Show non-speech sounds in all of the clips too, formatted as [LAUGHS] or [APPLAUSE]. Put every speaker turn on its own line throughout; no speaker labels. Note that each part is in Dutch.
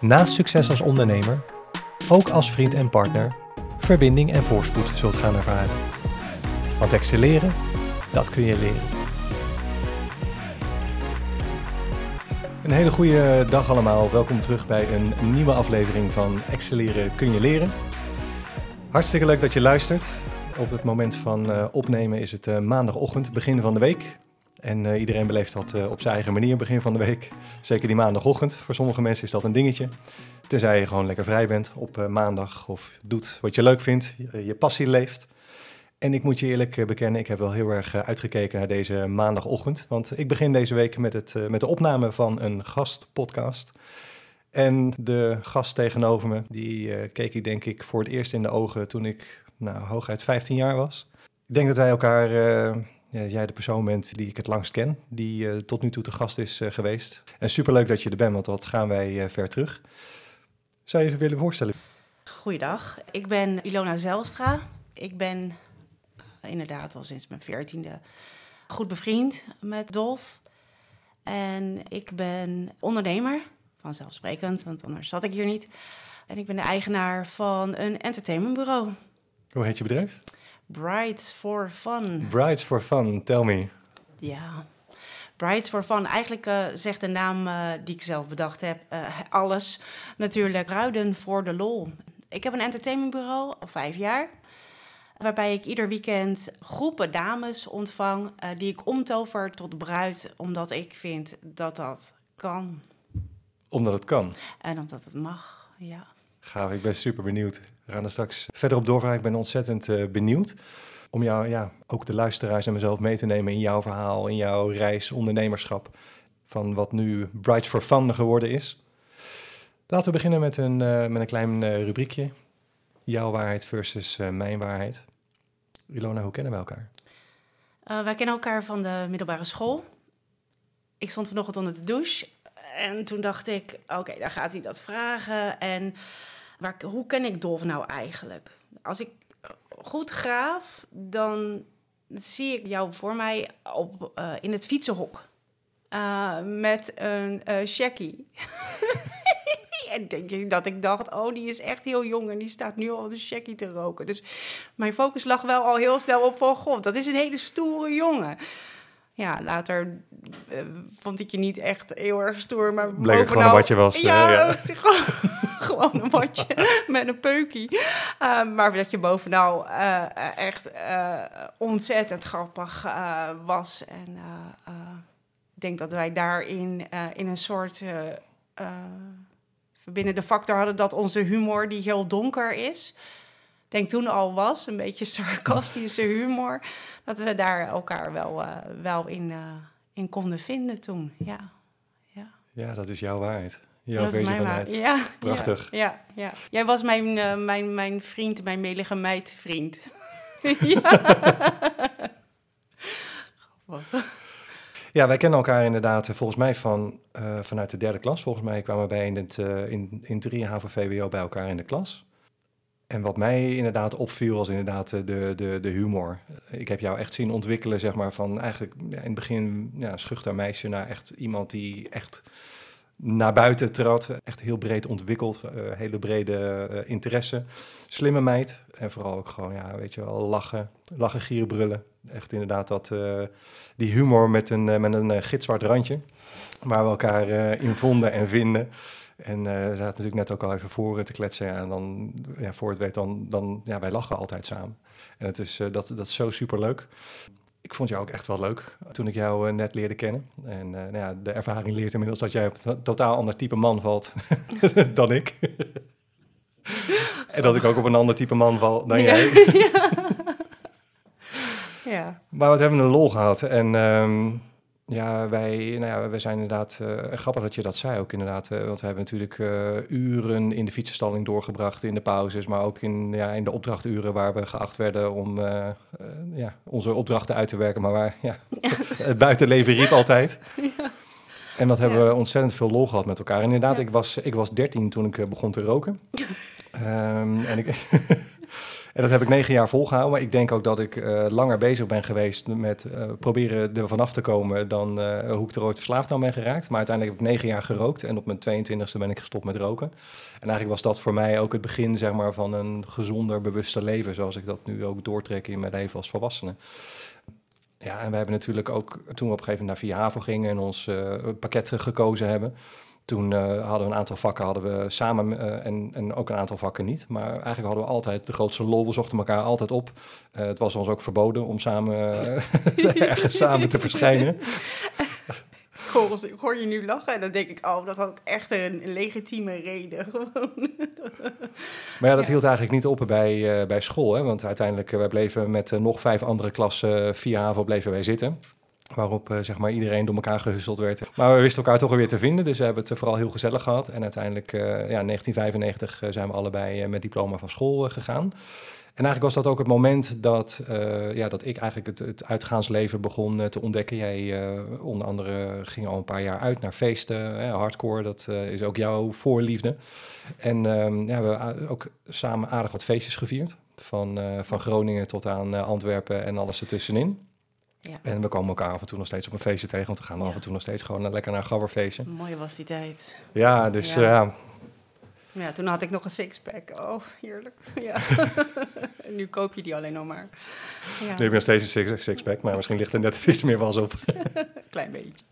naast succes als ondernemer ook als vriend en partner verbinding en voorspoed zult gaan ervaren. Want excelleren, dat kun je leren. Een hele goede dag allemaal. Welkom terug bij een nieuwe aflevering van Excelleren kun je leren. Hartstikke leuk dat je luistert. Op het moment van uh, opnemen is het uh, maandagochtend, begin van de week. En uh, iedereen beleeft dat op zijn eigen manier, begin van de week. Zeker die maandagochtend. Voor sommige mensen is dat een dingetje. Tenzij je gewoon lekker vrij bent op maandag of doet wat je leuk vindt, je, passie leeft. En ik moet je eerlijk bekennen, ik heb wel heel erg uitgekeken naar deze maandagochtend. Want ik begin deze week met, het, met de opname van een gastpodcast. En de gast tegenover me, die keek ik denk ik voor het eerst in de ogen toen ik nou, hooguit 15 jaar was. Ik denk dat wij elkaar, jij de persoon bent die ik het langst ken, die uh, tot nu toe te gast is geweest. En superleuk dat je er bent, want wat gaan wij ver terug. Zou je even willen voorstellen?
Goeiedag, ik ben Ilona Zelstra. Ik ben inderdaad al sinds mijn veertiende goed bevriend met Dolf. En ik ben ondernemer vanzelfsprekend, want anders zat ik hier niet. En ik ben de eigenaar van een entertainmentbureau.
Hoe heet je bedrijf?
Brides for Fun.
Brides for Fun, tell me.
Ja, Brides for Fun. Eigenlijk uh, zegt de naam uh, die ik zelf bedacht heb uh, alles. Natuurlijk, bruiden voor de lol. Ik heb een entertainmentbureau al vijf jaar. Waarbij ik ieder weekend groepen dames ontvang die ik omtover tot bruid. Omdat ik vind dat dat kan.
Omdat het kan.
En omdat het mag, ja.
Gaaf, ik ben super benieuwd. We gaan er straks verder op doorvragen. Ik ben ontzettend uh, benieuwd om jou, ja, ook de luisteraars en mezelf mee te nemen in jouw verhaal, in jouw reis, ondernemerschap, van wat nu Bright for Fun geworden is. Laten we beginnen met een, uh, met een klein uh, rubriekje. Jouw waarheid versus mijn waarheid. Ilona, hoe kennen we elkaar?
wij kennen elkaar van de middelbare school. Ik stond vanochtend onder de douche en toen dacht ik, oké, okay, daar gaat hij dat vragen. En waar, hoe ken ik Dolf nou eigenlijk? Als ik goed graaf, dan zie ik jou voor mij op, uh, in het fietsenhok. Uh, met een uh, checkie. [LAUGHS] en denk ik dat ik dacht, oh, die is echt heel jong en die staat nu al de checkie te roken. Dus mijn focus lag wel al heel snel op van, god, dat is een hele stoere jongen ja, later uh, vond ik je niet echt heel erg stoer, maar
Bleek het gewoon een watje was.
Ja, ja. [LAUGHS] [LAUGHS] gewoon, een watje [LAUGHS] met een peukie. Uh, maar dat je bovenal echt ontzettend grappig was. En ik denk dat wij daarin in een soort verbindende factor hadden dat onze humor, die heel donker is, denk toen al was, een beetje [LAUGHS] sarcastische humor, dat we daar elkaar wel, wel in, in konden vinden toen. Ja.
Ja. ja, dat is jouw waarheid. Dat versie
van
waarheid.
Ja,
Prachtig.
Ja, ja, ja, Jij was mijn, uh, mijn, mijn vriend, mijn melige meidvriend. [LAUGHS] ja.
Ja, wij kennen elkaar inderdaad volgens mij van, uh, vanuit de derde klas. Volgens mij kwamen wij in, het, uh, in, in 3 HAVO VWO bij elkaar in de klas. En wat mij inderdaad opviel was inderdaad de, de, de humor. Ik heb jou echt zien ontwikkelen, zeg maar, van eigenlijk in het begin ja, schuchter meisje naar echt iemand die echt naar buiten trad. Echt heel breed ontwikkeld, uh, hele brede uh, interesse. Slimme meid en vooral ook gewoon, ja, weet je wel, lachen, lachen, gieren, brullen. Echt inderdaad dat, uh, die humor met een, met een gitzwart randje, waar we elkaar in vonden en vinden. En ze had natuurlijk net ook al even voor te kletsen. En dan, ja, voor het weet, dan, dan ja, wij lachen altijd samen. En het is, dat, dat is zo super leuk. Ik vond jou ook echt wel leuk toen ik jou uh, net leerde kennen. En nou ja, de ervaring leert inmiddels dat jij op een totaal ander type man valt [LAUGHS] dan ik. en dat ik ook op een ander type man val dan
ja.
jij. [LAUGHS]
ja.
Maar we hebben een lol gehad. En um, Ja, wij, nou ja, wij zijn inderdaad, uh, grappig dat je dat zei ook inderdaad, uh, want we hebben natuurlijk uh, uren in de fietsenstalling doorgebracht in de pauzes, maar ook in, ja, in de opdrachturen waar we geacht werden om ja, onze opdrachten uit te werken, maar waar ja, [LAUGHS] het buitenleven riep altijd. [LAUGHS] Ja. En wat hebben we ontzettend veel lol gehad met elkaar. En inderdaad, ik, was, ik was 13 toen ik begon te roken. um, [LAUGHS] en ik... En dat heb ik negen jaar volgehouden. Maar ik denk ook dat ik uh, langer bezig ben geweest met uh, proberen er vanaf te komen dan uh, hoe ik er ooit verslaafd aan ben geraakt. Maar uiteindelijk heb ik negen jaar gerookt en op mijn 22e ben ik gestopt met roken. En eigenlijk was dat voor mij ook het begin zeg maar, van een gezonder, bewuster leven, zoals ik dat nu ook doortrek in mijn leven als volwassene. Ja, en we hebben natuurlijk ook toen we op een gegeven moment naar Via Havo gingen en ons pakket gekozen hebben. Toen uh, hadden we een aantal vakken hadden we samen uh, en, en ook een aantal vakken niet. Maar eigenlijk hadden we altijd de grootste lol. We zochten elkaar altijd op. Uh, het was ons ook verboden om samen [LAUGHS] [LAUGHS] ergens samen te verschijnen.
Ik hoor, ik hoor, je nu lachen en dan denk ik, oh, dat had ook echt een, een legitieme reden. Gewoon.
maar ja, dat hield eigenlijk niet op bij, bij school. Hè? Want uiteindelijk, wij bleven met nog vijf andere klassen via HAVO bleven wij zitten. Waarop uh, zeg maar iedereen door elkaar gehusteld werd. Maar we wisten elkaar toch weer te vinden. Dus we hebben het vooral heel gezellig gehad. En uiteindelijk, uh, ja, 1995 uh, zijn we allebei met diploma van school gegaan. En eigenlijk was dat ook het moment dat, ja, dat ik eigenlijk het, het uitgaansleven begon te ontdekken. Jij onder andere ging al een paar jaar uit naar feesten, hardcore, dat is ook jouw voorliefde. En ehm, ja, we hebben ook samen aardig wat feestjes gevierd. Van, van Groningen tot aan Antwerpen en alles ertussenin. Ja. En we komen elkaar af en toe nog steeds op een feestje tegen, want we gaan af en toe nog steeds gewoon lekker naar een gabberfeestje.
Mooi was die tijd.
Ja, dus ja.
Ja, toen had ik nog een sixpack. Oh, heerlijk. Ja. en [LAUGHS] nu koop je die alleen nog maar.
Ja. Nu heb je nog steeds een sixpack, maar misschien ligt er net iets meer was op. [LAUGHS]
Klein beetje.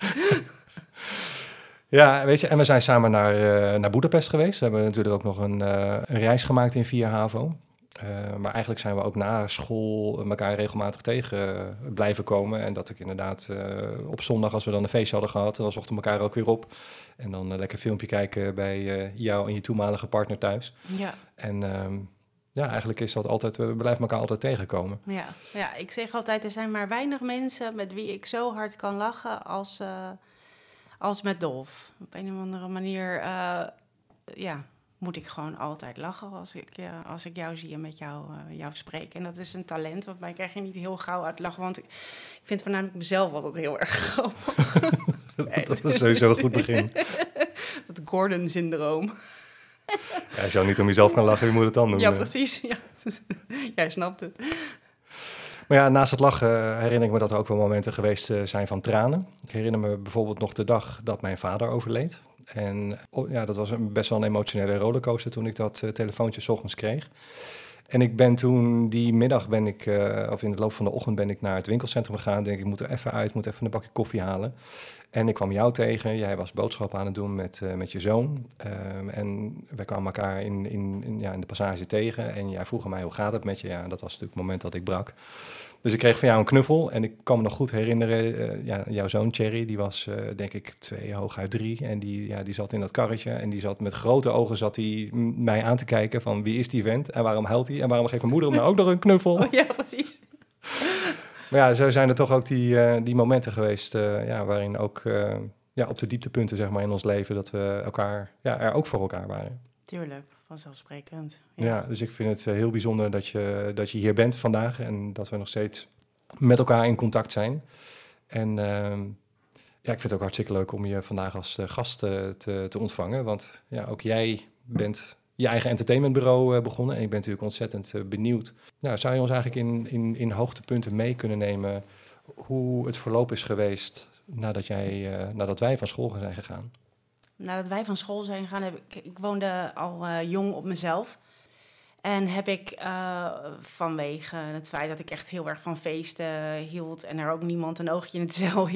Ja, weet je, en we zijn samen naar, uh, naar Boedapest geweest. We hebben natuurlijk ook nog een, uh, een reis gemaakt in Via Havo. Uh, maar eigenlijk zijn we ook na school elkaar regelmatig tegen uh, blijven komen. En dat ik inderdaad uh, op zondag, als we dan een feestje hadden gehad, dan zochten we elkaar ook weer op. En dan lekker filmpje kijken bij jou en je toenmalige partner thuis.
Ja.
En um, ja, eigenlijk is dat altijd, we blijven elkaar altijd tegenkomen.
Ja. ja, ik zeg altijd, er zijn maar weinig mensen met wie ik zo hard kan lachen als, als met Dolf. Op een of andere manier, ja, moet ik gewoon altijd lachen als ik, als ik jou zie en met jou, uh, jou spreek. En dat is een talent, want mij krijg je niet heel gauw uit lachen. Want ik, ik vind voornamelijk mezelf altijd heel erg grappig. [LAUGHS]
dat is sowieso een goed begin. [LAUGHS]
dat Gordon-syndroom.
Ja, als je niet om jezelf kan lachen, wie moet het dan doen?
Ja, precies. [LAUGHS] Ja. Jij snapt het.
Maar ja, naast het lachen herinner ik me dat er ook wel momenten geweest eh, zijn van tranen. Ik herinner me bijvoorbeeld nog de dag dat mijn vader overleed. En oh, ja, dat was een, best wel een emotionele rollercoaster toen ik dat uh, telefoontje s ochtends kreeg. En ik ben toen die middag ben ik, uh, of in de loop van de ochtend ben ik naar het winkelcentrum gegaan. Denk ik moet er even uit, moet even een bakje koffie halen. En ik kwam jou tegen. Jij was boodschappen aan het doen met, uh, met je zoon. Um, en we kwamen elkaar in, in, in, ja, in de passage tegen. En jij vroeg aan mij hoe gaat het met je. Ja, dat was natuurlijk het moment dat ik brak. Dus ik kreeg van jou een knuffel en ik kan me nog goed herinneren, uh, ja, jouw zoon Cherry, die was uh, denk ik twee, hooguit drie. En die, ja, die zat in dat karretje en die zat met grote ogen zat hij mij aan te kijken van wie is die vent en waarom huilt hij en waarom geeft mijn moeder hem nou ook nog een knuffel? [LAUGHS]
Oh, ja, precies. [LAUGHS]
maar ja, zo zijn er toch ook die, uh, die momenten geweest ja, waarin ook ja, op de dieptepunten zeg maar, in ons leven dat we elkaar, ja, er ook voor elkaar waren.
Tuurlijk vanzelfsprekend.
Ja. ja, dus ik vind het eh, heel bijzonder dat je, dat je hier bent vandaag en dat we nog steeds met elkaar in contact zijn. En uh, ja, ik vind het ook hartstikke leuk om je vandaag als uh, gast uh, te, te ontvangen. Want ja, ook jij bent je eigen entertainmentbureau begonnen. En ik ben natuurlijk ontzettend benieuwd. Nou, zou je ons eigenlijk in, in, in hoogtepunten mee kunnen nemen hoe het verloop is geweest nadat, jij, nadat wij van school zijn gegaan?
Nadat wij van school zijn gegaan, heb ik, ik woonde al uh, jong op mezelf. En heb ik uh, vanwege het feit dat ik echt heel erg van feesten hield en er ook niemand een oogje in het [LAUGHS] zeil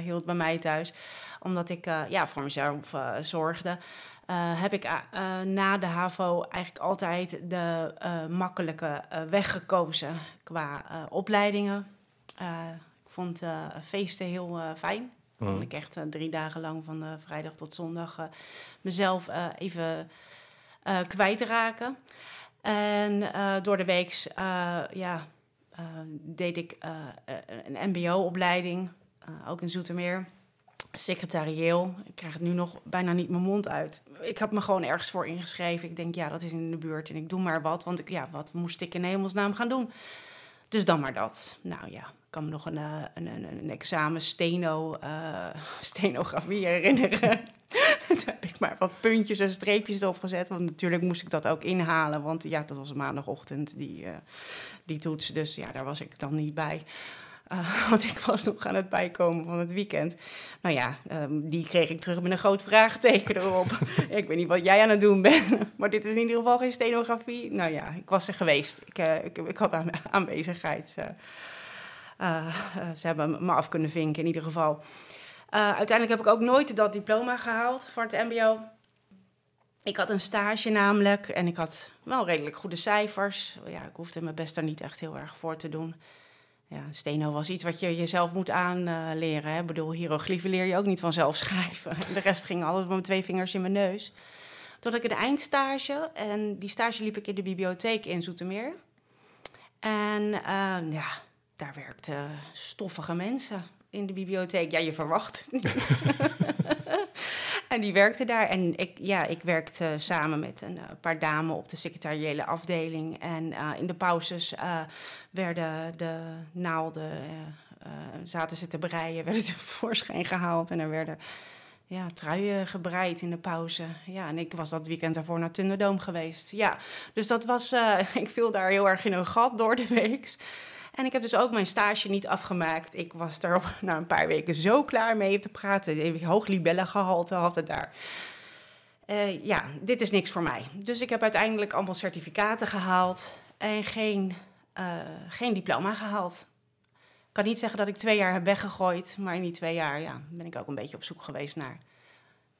hield bij mij thuis, omdat ik ja, voor mezelf zorgde, heb ik na de HAVO eigenlijk altijd de makkelijke weg gekozen qua opleidingen. ik vond feesten heel fijn. Mm. Kon ik echt uh, drie dagen lang van uh, vrijdag tot zondag uh, mezelf even kwijtraken. En door de week ja, deed ik een mbo-opleiding. ook in Zoetermeer. Secretarieel. Ik krijg het nu nog bijna niet mijn mond uit. Ik had me gewoon ergens voor ingeschreven. Ik denk, ja, dat is in de buurt en ik doe maar wat. Want ik, ja, wat moest ik in hemelsnaam gaan doen? Dus dan maar dat. Nou ja, ik kan me nog een, een, een, een examen steno, uh, [LAUGHS] stenografie herinneren. [LAUGHS] Toen heb ik maar wat puntjes en streepjes erop gezet. Want natuurlijk moest ik dat ook inhalen. Want ja, dat was maandagochtend, die, uh, die toets. Dus ja, daar was ik dan niet bij. [LAUGHS] Want ik was nog aan het bijkomen van het weekend. Nou ja, um, die kreeg ik terug met een groot vraagteken erop. ik weet niet wat jij aan het doen bent, maar dit is in ieder geval geen stenografie. Nou ja, ik was er geweest. Ik, ik, ik, had aan, aanwezigheid. Ze hebben me af kunnen vinken in ieder geval. uiteindelijk heb ik ook nooit dat diploma gehaald voor het MBO. Ik had een stage namelijk en ik had wel redelijk goede cijfers. Ja, ik hoefde mijn best daar niet echt heel erg voor te doen ja, steno was iets wat je jezelf moet aanleren. Ik bedoel, hieroglyphen leer je ook niet vanzelf schrijven. [LAUGHS] De rest ging alles met twee vingers in mijn neus. Toen had ik een eindstage en die stage liep ik in de bibliotheek in Zoetermeer. En ja, daar werkten stoffige mensen in de bibliotheek. Ja, je verwacht het niet. [LAUGHS] en die werkte daar. En ik, ja, ik werkte samen met een uh, paar dames op de secretariële afdeling. En uh, in de pauzes uh, werden de naalden, zaten ze te breien, [LAUGHS] werden tevoorschijn gehaald. En er werden ja, truien gebreid in de pauze. Ja, en ik was dat weekend daarvoor naar Thunderdome geweest. Ja, dus dat was, [LAUGHS] ik viel daar heel erg in een gat door de week. En ik heb dus ook mijn stage niet afgemaakt. Ik was daar [LAUGHS] na een paar weken zo klaar mee te praten. Hoog libellengehalte had het daar. Uh, ja, dit is niks voor mij. Dus ik heb uiteindelijk allemaal certificaten gehaald en geen, uh, geen diploma gehaald. Ik kan niet zeggen dat ik twee jaar heb weggegooid, maar in die twee jaar ja, ben ik ook een beetje op zoek geweest naar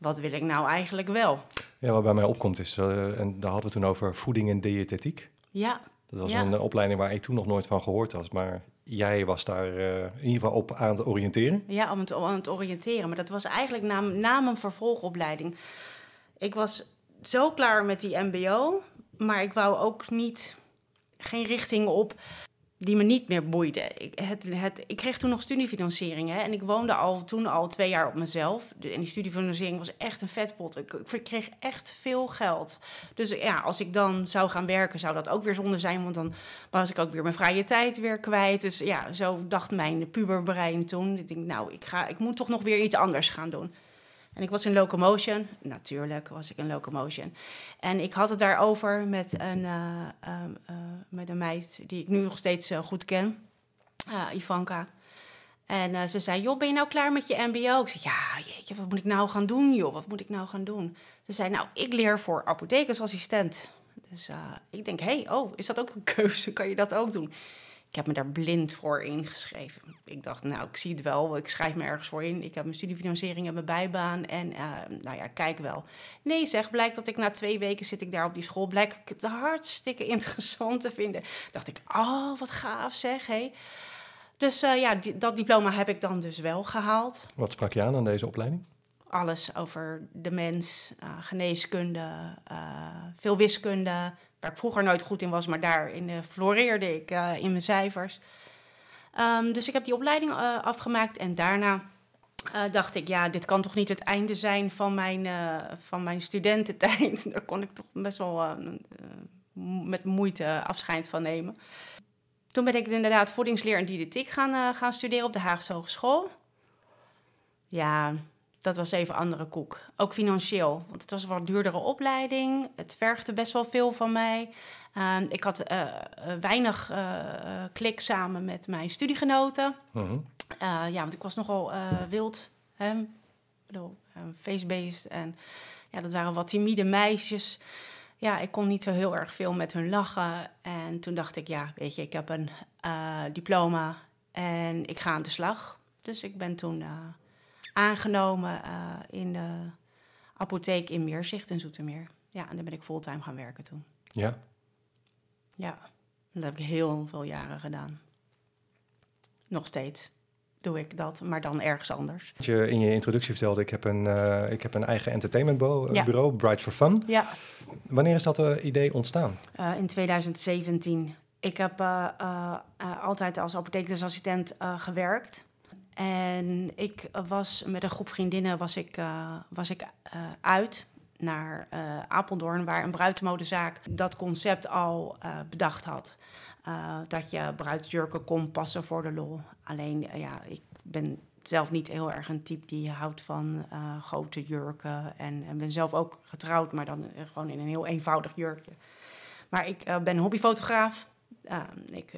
wat wil ik nou eigenlijk wel.
Ja, wat bij mij opkomt is, uh, en daar hadden we toen over voeding en diëtetiek.
Ja.
Dat was een opleiding waar ik toen nog nooit van gehoord was. Maar jij was daar uh, in ieder geval op aan het oriënteren.
Ja, om het, aan het oriënteren. Maar dat was eigenlijk na, na mijn vervolgopleiding. Ik was zo klaar met die MBO, maar ik wou ook niet geen richting op die me niet meer boeide. Ik, het, het, ik kreeg toen nog studiefinanciering hè, en ik woonde al, toen al twee jaar op mezelf. En die studiefinanciering was echt een vetpot. Ik, ik kreeg echt veel geld. Dus ja, als ik dan zou gaan werken, zou dat ook weer zonde zijn, want dan was ik ook weer mijn vrije tijd weer kwijt. Dus ja, zo dacht mijn puberbrein toen. Ik denk, nou, ik, ga, ik moet toch nog weer iets anders gaan doen. En ik was in locomotion. Natuurlijk was ik in locomotion. En ik had het daarover met een, uh, met een meid die ik nu nog steeds goed ken, Ivanka. En ze zei, joh, ben je nou klaar met je mbo? Ik zei, ja, jeetje, wat moet ik nou gaan doen, joh? Wat moet ik nou gaan doen? Ze zei, nou, ik leer voor apothekersassistent. Dus ik denk, hé, hey, oh, is dat ook een [LAUGHS] keuze? Kan je dat ook doen? Ik heb me daar blind voor ingeschreven. Ik dacht, nou, ik zie het wel. Ik schrijf me ergens voor in. Ik heb mijn studiefinanciering en mijn bijbaan. En uh, nou ja, kijk wel. Nee, zeg, blijkt dat ik na twee weken zit ik daar op die school. Blijkt ik het hartstikke interessant te vinden. Dacht ik, oh, wat gaaf zeg, hé. Dus uh, ja, die, dat diploma heb ik dan dus wel gehaald.
Wat sprak je aan aan deze opleiding?
Alles over de mens, uh, geneeskunde, veel wiskunde, waar ik vroeger nooit goed in was, maar daarin uh, floreerde ik uh, in mijn cijfers. Um, dus ik heb die opleiding uh, afgemaakt en daarna dacht ik, ja, dit kan toch niet het einde zijn van mijn, van mijn studententijd. [LAUGHS] Daar kon ik toch best wel met moeite afscheid van nemen. Toen ben ik inderdaad voedingsleer en diëtetiek gaan, gaan studeren op de Haagse Hogeschool. Ja, dat was even andere koek. Ook financieel, want het was een wat duurdere opleiding. Het vergde best wel veel van mij. Uh, ik had uh, weinig uh, klik samen met mijn studiegenoten. -huh. ja, want ik was nogal wild. Hè? Ik bedoel, feestbeest. En ja, dat waren wat timide meisjes. Ja, ik kon niet zo heel erg veel met hun lachen. En toen dacht ik, ja, weet je, ik heb een diploma en ik ga aan de slag. Dus ik ben toen aangenomen uh, in de apotheek in Meerzicht in Zoetermeer. Ja, en daar ben ik fulltime gaan werken toen.
Ja?
Ja, dat heb ik heel veel jaren gedaan. Nog steeds doe ik dat, maar dan ergens anders.
Je in je introductie vertelde, ik heb een, uh, ik heb een eigen entertainmentbureau, ja. bureau, Bright for Fun.
Ja.
Wanneer is dat uh, idee ontstaan?
Uh, in 2017. Ik heb altijd als apothekersassistent gewerkt. En ik was met een groep vriendinnen was ik, uh, was ik uh, uit naar uh, Apeldoorn, waar een bruidsmodezaak dat concept al bedacht had. dat je bruidsjurken kon passen voor de lol. Alleen, ja, ik ben zelf niet heel erg een type die houdt van grote jurken. En, en, ben zelf ook getrouwd, maar dan gewoon in een heel eenvoudig jurkje. Maar ik ben hobbyfotograaf. ik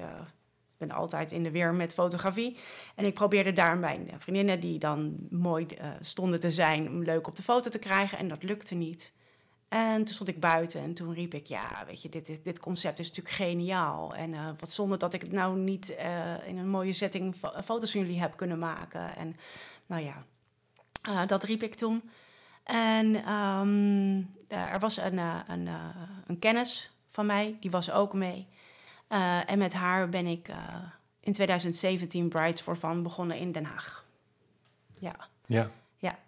ben altijd in de weer met fotografie. En ik probeerde daar mijn vriendinnen, die dan mooi uh, stonden te zijn, om leuk op de foto te krijgen. En dat lukte niet. En toen stond ik buiten en toen riep ik, ja, weet je, dit, dit concept is natuurlijk geniaal. En uh, wat zonde dat ik het nou niet in een mooie setting foto's van jullie heb kunnen maken. En nou ja, dat riep ik toen. En um, er was een, een, een kennis van mij, die was ook mee. Uh, en met haar ben ik uh, in 2017 Brides for Fun begonnen in Den Haag. Ja.
Ja.
Ja.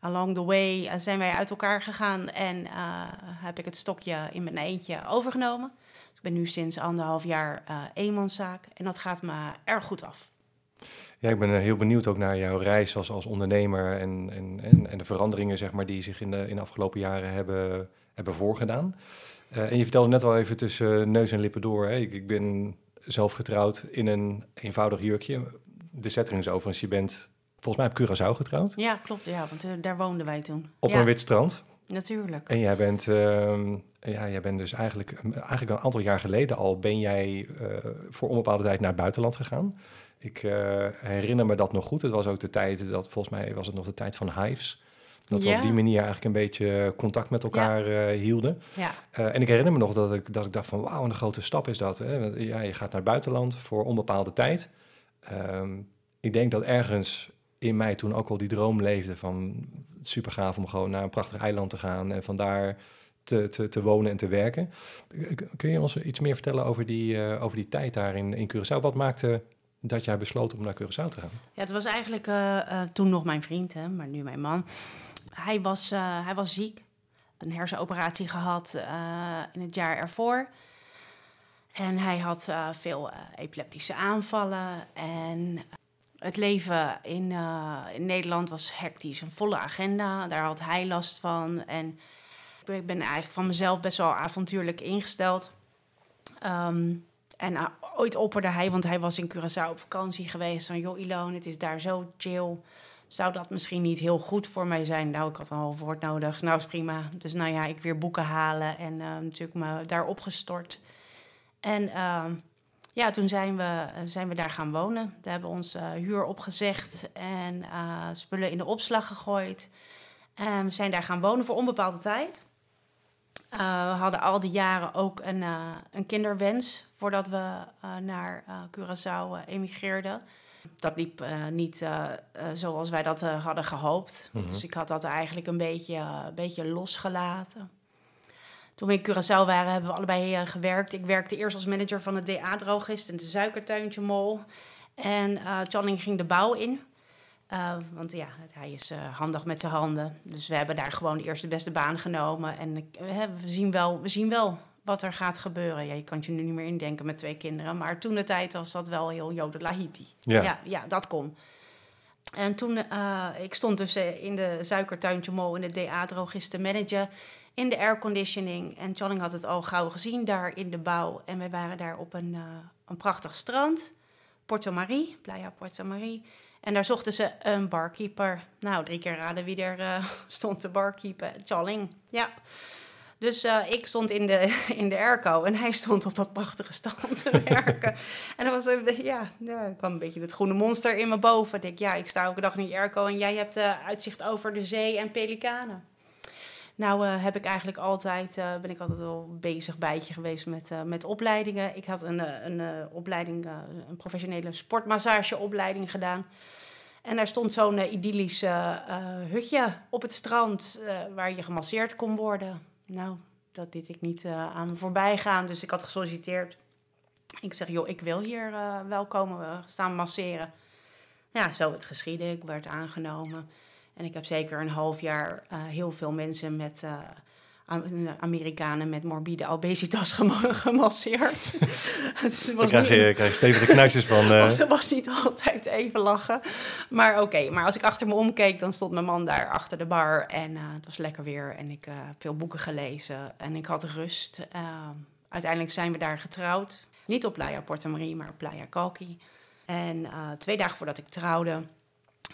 Along the way uh, zijn wij uit elkaar gegaan en heb ik het stokje in mijn eentje overgenomen. ik ben nu sinds anderhalf jaar eenmanszaak en dat gaat me erg goed af.
Ja, ik ben heel benieuwd ook naar jouw reis als, als ondernemer en, en, en, en de veranderingen zeg maar, die zich in de, in de afgelopen jaren hebben, hebben voorgedaan. Uh, en je vertelde net al even tussen neus en lippen door. Hè? Ik, ik, ben zelf getrouwd in een eenvoudig jurkje. De setting is overigens, je bent volgens mij op Curaçao getrouwd.
Ja, klopt. Ja, want uh, daar woonden wij toen.
Op
ja.
een wit strand.
Natuurlijk.
En jij bent, uh, ja, jij bent dus eigenlijk, eigenlijk een aantal jaar geleden al... ben jij uh, voor onbepaalde tijd naar het buitenland gegaan. Ik herinner me dat nog goed. Het was ook de tijd, dat volgens mij was het nog de tijd van Hives... Dat we op die manier eigenlijk een beetje contact met elkaar ja. uh, hielden.
Ja.
Uh, en ik herinner me nog dat ik, dat ik dacht van wauw, een grote stap is dat. Hè? Ja, je gaat naar het buitenland voor onbepaalde tijd. Um, ik denk dat ergens in mij toen ook al die droom leefde van super gaaf om gewoon naar een prachtig eiland te gaan en vandaar te, te, te wonen en te werken. Kun je ons iets meer vertellen over die, uh, over die tijd daar in, in Curaçao? Wat maakte dat jij besloot om naar Curaçao te gaan?
Ja, het was eigenlijk uh, toen nog mijn vriend, hè, maar nu mijn man hij, was, uh, hij was ziek. Een hersenoperatie gehad uh, in het jaar ervoor. En hij had uh, veel epileptische aanvallen. En het leven in, in Nederland was hectisch, een volle agenda. Daar had hij last van. En ik ben eigenlijk van mezelf best wel avontuurlijk ingesteld. Um, en ooit opperde hij, want hij was in Curaçao op vakantie geweest... van, joh Ilon, het is daar zo chill zou dat misschien niet heel goed voor mij zijn? Nou, ik had een half woord nodig. Nou, is prima. Dus nou ja, ik weer boeken halen en uh, natuurlijk me daarop gestort. En uh, ja, toen zijn we, zijn we daar gaan wonen. We hebben ons uh, huur opgezegd en spullen in de opslag gegooid. En we zijn daar gaan wonen voor onbepaalde tijd. we hadden al die jaren ook een, een kinderwens voordat we naar Curaçao emigreerden. Dat liep uh, niet uh, uh, zoals wij dat hadden gehoopt. Mm -hmm. Dus ik had dat eigenlijk een beetje, een beetje losgelaten. Toen we in Curaçao waren, hebben we allebei gewerkt. Ik werkte eerst als manager van het DA-drogist in de suikertuintje Mol. En Channing ging de bouw in. want ja, hij is handig met zijn handen. Dus we hebben daar gewoon de eerste beste baan genomen. En we, zien wel, we zien wel wat er gaat gebeuren. Ja, je kan je nu niet meer indenken met twee kinderen. Maar toen de tijd was dat wel heel Jodelahiti.
Ja.
ja, ja dat kon. En toen, uh, ik stond dus in de suikertuintje Mol in de DA-drogisten manager in de airconditioning. En Channing had het al gauw gezien daar in de bouw. En wij waren daar op een, uh, een prachtig strand. Porto Marie, Playa Porto Marie. En daar zochten ze een barkeeper. Nou, drie keer raden wie er uh, [LAUGHS] stond te barkeeper. Channing, ja. Dus uh, ik stond in de, [LAUGHS] in de airco en hij stond op dat prachtige strand te werken. [LAUGHS] en dan was ja, ja, kwam een beetje het groene monster in me boven. Ik denk, ja, ik sta elke dag in die airco en jij hebt uh, uitzicht over de zee en pelikanen. Nou uh, heb ik eigenlijk altijd, ben ik altijd wel bezig bijtje geweest met, met opleidingen. Ik had een, een opleiding, een professionele sportmassageopleiding gedaan. En daar stond zo'n idyllisch hutje op het strand waar je gemasseerd kon worden. Nou, dat deed ik niet uh, aan me voorbij gaan. Dus ik had gesolliciteerd. Ik zeg, joh, ik wil hier uh, wel komen staan masseren. Ja, zo het geschieden. Ik werd aangenomen. En ik heb zeker een half jaar uh, heel veel mensen met Amerikanen met morbide obesitas [LAUGHS] gemasseerd. [LAUGHS]
het was krijg je, krijg je stevige knuisjes van. [LAUGHS]
Uh... Het was niet altijd even lachen. Maar oké, maar als ik achter me omkeek, dan stond mijn man daar achter de bar. En uh, het was lekker weer. En ik heb veel boeken gelezen. En ik had rust. uiteindelijk zijn we daar getrouwd. Niet op Playa Porta Marie, maar op Playa Calki. En twee dagen voordat ik trouwde,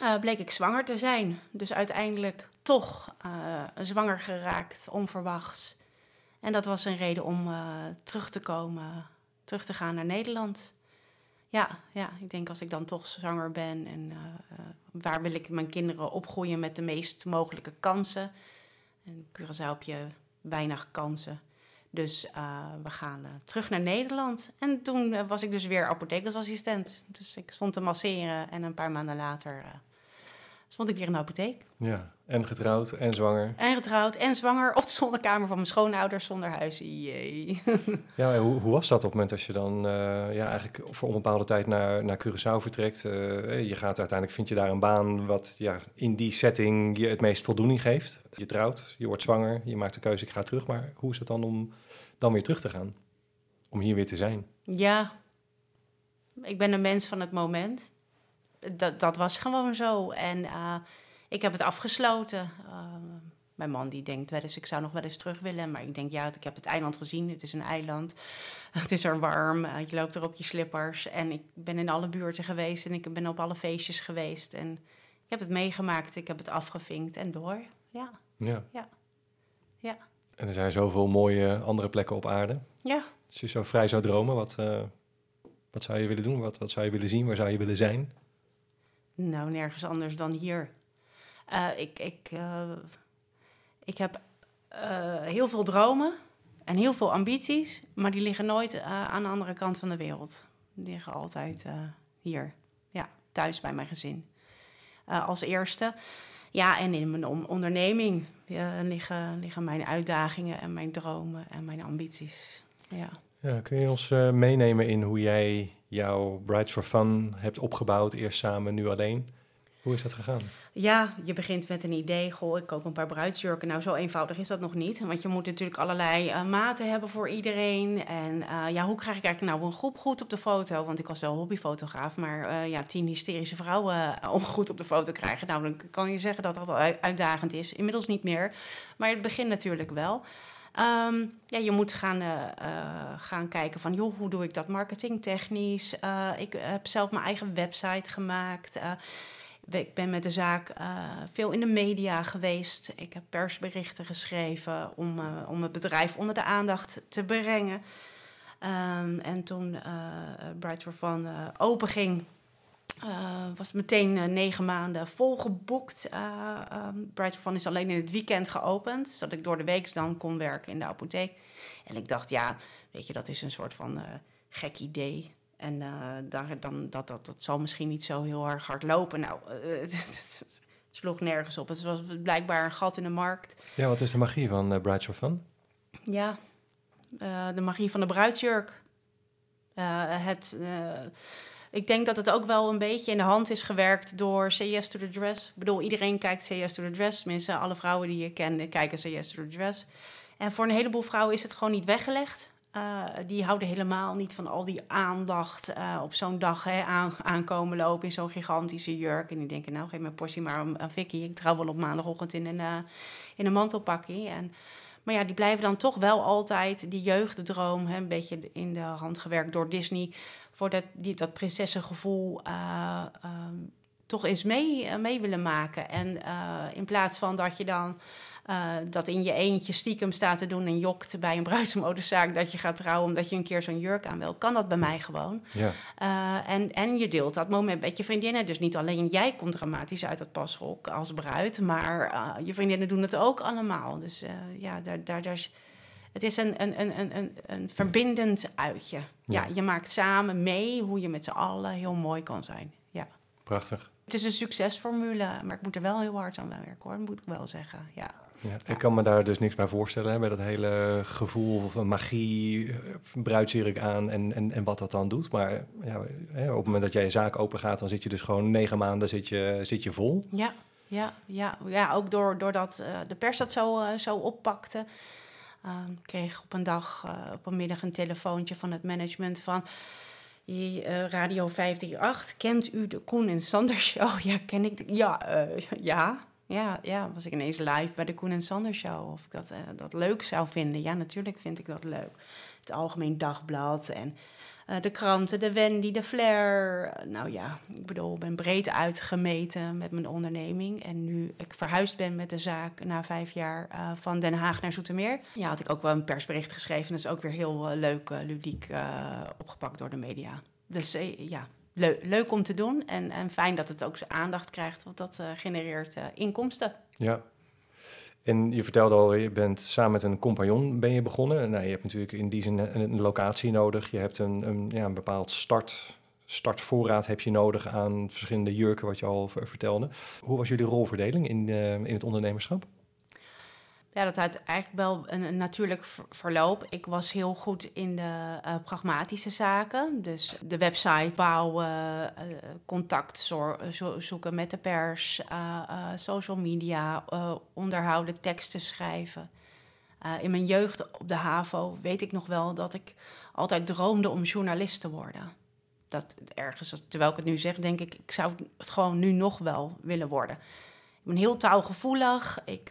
uh, bleek ik zwanger te zijn. Dus uiteindelijk toch uh, zwanger geraakt, onverwachts. En dat was een reden om uh, terug te komen, terug te gaan naar Nederland. Ja, ja, ik denk als ik dan toch zwanger ben en waar wil ik mijn kinderen opgroeien met de meest mogelijke kansen. En Curaçao heb je weinig kansen. Dus we gaan terug naar Nederland. En toen was ik dus weer apothekersassistent. Dus ik stond te masseren en een paar maanden later stond ik weer in de apotheek.
Ja, en getrouwd en zwanger.
En getrouwd en zwanger op de zonnekamer van mijn schoonouders zonder huis. Jee. [LAUGHS]
Ja, hoe, hoe was dat op het moment als je dan ja, eigenlijk voor een bepaalde tijd naar, naar Curaçao vertrekt? Je gaat uiteindelijk, vind je daar een baan wat ja, in die setting je het meest voldoening geeft. Je trouwt, je wordt zwanger, je maakt de keuze, ik ga terug. Maar hoe is het dan om dan weer terug te gaan? Om hier weer te zijn?
Ja, ik ben een mens van het moment dat, dat was gewoon zo. En uh, ik heb het afgesloten. Uh, mijn man die denkt wel eens, ik zou nog wel eens terug willen. Maar ik denk, ja, ik heb het eiland gezien. Het is een eiland. [LAUGHS] Het is er warm. Uh, je loopt er op je slippers. En ik ben in alle buurten geweest. En ik ben op alle feestjes geweest. En ik heb het meegemaakt. Ik heb het afgevinkt en door. Ja.
Ja.
Ja. ja.
En er zijn zoveel mooie andere plekken op aarde.
Ja.
Als je zo vrij zou dromen, wat, wat zou je willen doen? Wat, wat zou je willen zien? Waar zou je willen zijn?
Nou, nergens anders dan hier. Uh, ik, ik, uh, ik heb heel veel dromen en heel veel ambities, maar die liggen nooit aan de andere kant van de wereld. Die liggen altijd hier, ja, thuis bij mijn gezin. als eerste. Ja, en in mijn onderneming liggen, liggen mijn uitdagingen en mijn dromen en mijn ambities. Ja.
Ja, kun je ons meenemen in hoe jij jouw Brides for Fun hebt opgebouwd, eerst samen, nu alleen. Hoe is dat gegaan?
Ja, je begint met een idee. Goh, ik koop een paar bruidsjurken. Nou, zo eenvoudig is dat nog niet. Want je moet natuurlijk allerlei uh, maten hebben voor iedereen. En uh, ja, hoe krijg ik eigenlijk nou een groep goed op de foto? Want ik was wel hobbyfotograaf. Maar uh, ja, tien hysterische vrouwen om goed op de foto krijgen. Nou, dan kan je zeggen dat dat uitdagend is. Inmiddels niet meer. Maar het begint natuurlijk wel. Um, ja, je moet gaan, gaan kijken van, joh, hoe doe ik dat marketingtechnisch? Uh, ik heb zelf mijn eigen website gemaakt. Ik ben met de zaak veel in de media geweest. Ik heb persberichten geschreven om, om het bedrijf onder de aandacht te brengen. Um, en toen Bright for Fun open ging, uh, was meteen uh, negen maanden volgeboekt. Um, Bright Fun is alleen in het weekend geopend, zodat ik door de week dan kon werken in de apotheek. En ik dacht, ja, weet je, dat is een soort van gek idee. En daar, dan, dat, dat, dat zal misschien niet zo heel erg hard lopen. Nou, [LAUGHS] het sloeg nergens op. Het was blijkbaar een gat in de markt.
Ja, wat is de magie van uh, Brides Fun?
Ja, de magie van de bruidsjurk. het ik denk dat het ook wel een beetje in de hand is gewerkt door Say Yes to the Dress. Ik bedoel, iedereen kijkt Say Yes to the Dress. Tenminste, alle vrouwen die je kent kijken Say Yes to the Dress. En voor een heleboel vrouwen is het gewoon niet weggelegd. Uh, die houden helemaal niet van al die aandacht uh, op zo'n dag hè, aan, aankomen lopen in zo'n gigantische jurk. En die denken, nou, geef mijn portie maar aan, Vicky. Ik trouw wel op maandagochtend in een, uh, in een mantelpakje. En, maar ja, die blijven dan toch wel altijd die jeugddroom, hè, een beetje in de hand gewerkt door Disney voor dat, die, dat prinsessengevoel toch eens mee, mee willen maken. En in plaats van dat je dan dat in je eentje stiekem staat te doen en jokt bij een bruidsmodezaak dat je gaat trouwen omdat je een keer zo'n jurk aan wil, kan dat bij mij gewoon.
Ja.
en, en je deelt dat moment met je vriendinnen. Dus niet alleen jij komt dramatisch uit het pasrok als bruid, maar je vriendinnen doen het ook allemaal. Dus ja, daar, daar, daar is het is een, een, een, een, een verbindend uitje. Ja. je maakt samen mee hoe je met z'n allen heel mooi kan zijn. Ja.
Prachtig.
Het is een succesformule, maar ik moet er wel heel hard aan werken hoor, moet ik wel zeggen. Ja.
Ja, ik kan me daar dus niks bij voorstellen, hè, bij dat hele gevoel van magie, bruidsjurk aan en, en, en wat dat dan doet. Maar ja, op het moment dat jij je zaak open gaat, dan zit je dus gewoon negen maanden zit je, zit je vol.
Ja. Ja, ja, ja ook door, doordat uh, de pers dat zo, uh, zo oppakte. Uh, kreeg op een dag, op een middag een telefoontje van het management van... Radio 538, kent u de Koen en Sander [LAUGHS] Show? Ja, ken ik. De, ja, ja, ja, ja, was ik ineens live bij de Koen en Sander Show. Of ik dat, dat leuk zou vinden. Ja, natuurlijk vind ik dat leuk. Het Algemeen Dagblad en uh, de kranten, de Wendy, de Flair. Nou ja, ik bedoel, ben breed uitgemeten met mijn onderneming. En nu ik verhuisd ben met de zaak na vijf jaar uh, van Den Haag naar Zoetermeer... Ja, had ik ook wel een persbericht geschreven. Dat is ook weer heel leuk, ludiek opgepakt door de media. Dus ja, le leuk om te doen. En, en fijn dat het ook zijn aandacht krijgt, want dat genereert inkomsten.
Ja, en je vertelde al, je bent samen met een compagnon ben je begonnen. Nou, je hebt natuurlijk in die zin een, locatie nodig. Je hebt een, een, ja, een bepaald start, startvoorraad heb je nodig aan verschillende jurken, wat je al vertelde. Hoe was jullie rolverdeling in, in het ondernemerschap?
Ja, dat had eigenlijk wel een, natuurlijk verloop. Ik was heel goed in de uh, pragmatische zaken. Dus de website bouwen, uh, contact zo zoeken met de pers, uh, social media, onderhouden, teksten schrijven. in mijn jeugd op de HAVO weet ik nog wel dat ik altijd droomde om journalist te worden. Dat ergens, terwijl ik het nu zeg, denk ik, ik zou het gewoon nu nog wel willen worden. Ik ben heel taalgevoelig. Ik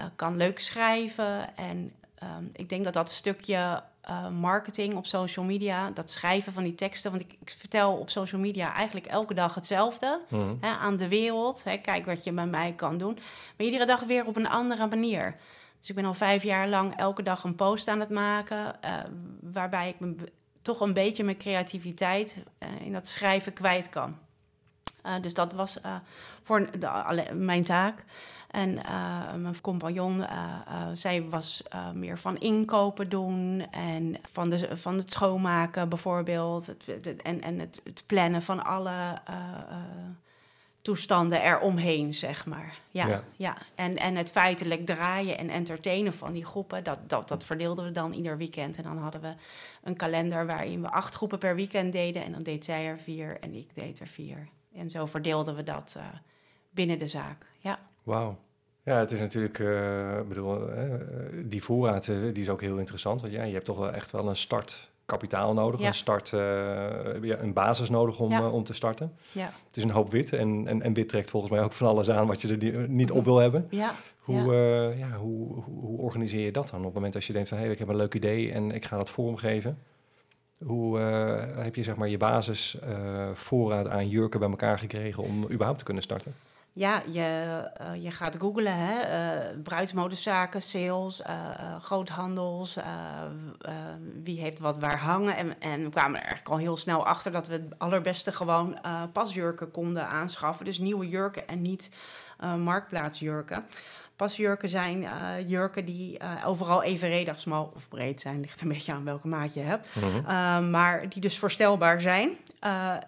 uh, kan leuk schrijven. En um, ik denk dat dat stukje uh, marketing op social media, dat schrijven van die teksten, want ik, ik vertel op social media eigenlijk elke dag hetzelfde mm. hè, aan de wereld. Hè, kijk wat je met mij kan doen. Maar iedere dag weer op een andere manier. Dus ik ben al vijf jaar lang elke dag een post aan het maken, uh, waarbij ik me toch een beetje mijn creativiteit in dat schrijven kwijt kan. dus dat was voor de, alle, mijn taak. En uh, mijn compagnon, uh, uh, zij was meer van inkopen doen en van, de, van het schoonmaken bijvoorbeeld. Het, en en het, het, plannen van alle toestanden eromheen, zeg maar. Ja, ja. ja. En, en het feitelijk draaien en entertainen van die groepen, dat, dat, dat verdeelden we dan ieder weekend. En dan hadden we een kalender waarin we acht groepen per weekend deden. En dan deed zij er vier en ik deed er vier. En zo verdeelden we dat binnen de zaak.
Wauw. Ja, het is natuurlijk, uh, bedoel, uh, die voorraad uh, die is ook heel interessant. Want ja, je hebt toch wel echt wel een startkapitaal nodig, een start, ja, een basis nodig om, ja. om te starten. Ja. Het is een hoop wit en, en, en wit trekt volgens mij ook van alles aan wat je er niet op wil hebben. Ja. Hoe, ja. hoe, hoe, hoe, organiseer je dat dan op het moment als je denkt van hé, hey, ik heb een leuk idee en ik ga dat vormgeven? Hoe heb je zeg maar je basis voorraad aan jurken bij elkaar gekregen om überhaupt te kunnen starten?
Ja, je, uh, je gaat googlen, hè? Uh, bruidsmodezaken, sales, uh, groothandels, wie heeft wat waar hangen. En, en we kwamen er eigenlijk al heel snel achter dat we het allerbeste gewoon pasjurken konden aanschaffen. Dus nieuwe jurken en niet marktplaatsjurken. Pasjurken zijn uh, jurken die uh, overal evenredig smal of breed zijn. [LAUGHS] Ligt een beetje aan welke maat je hebt. Mm uh, maar die dus voorstelbaar zijn.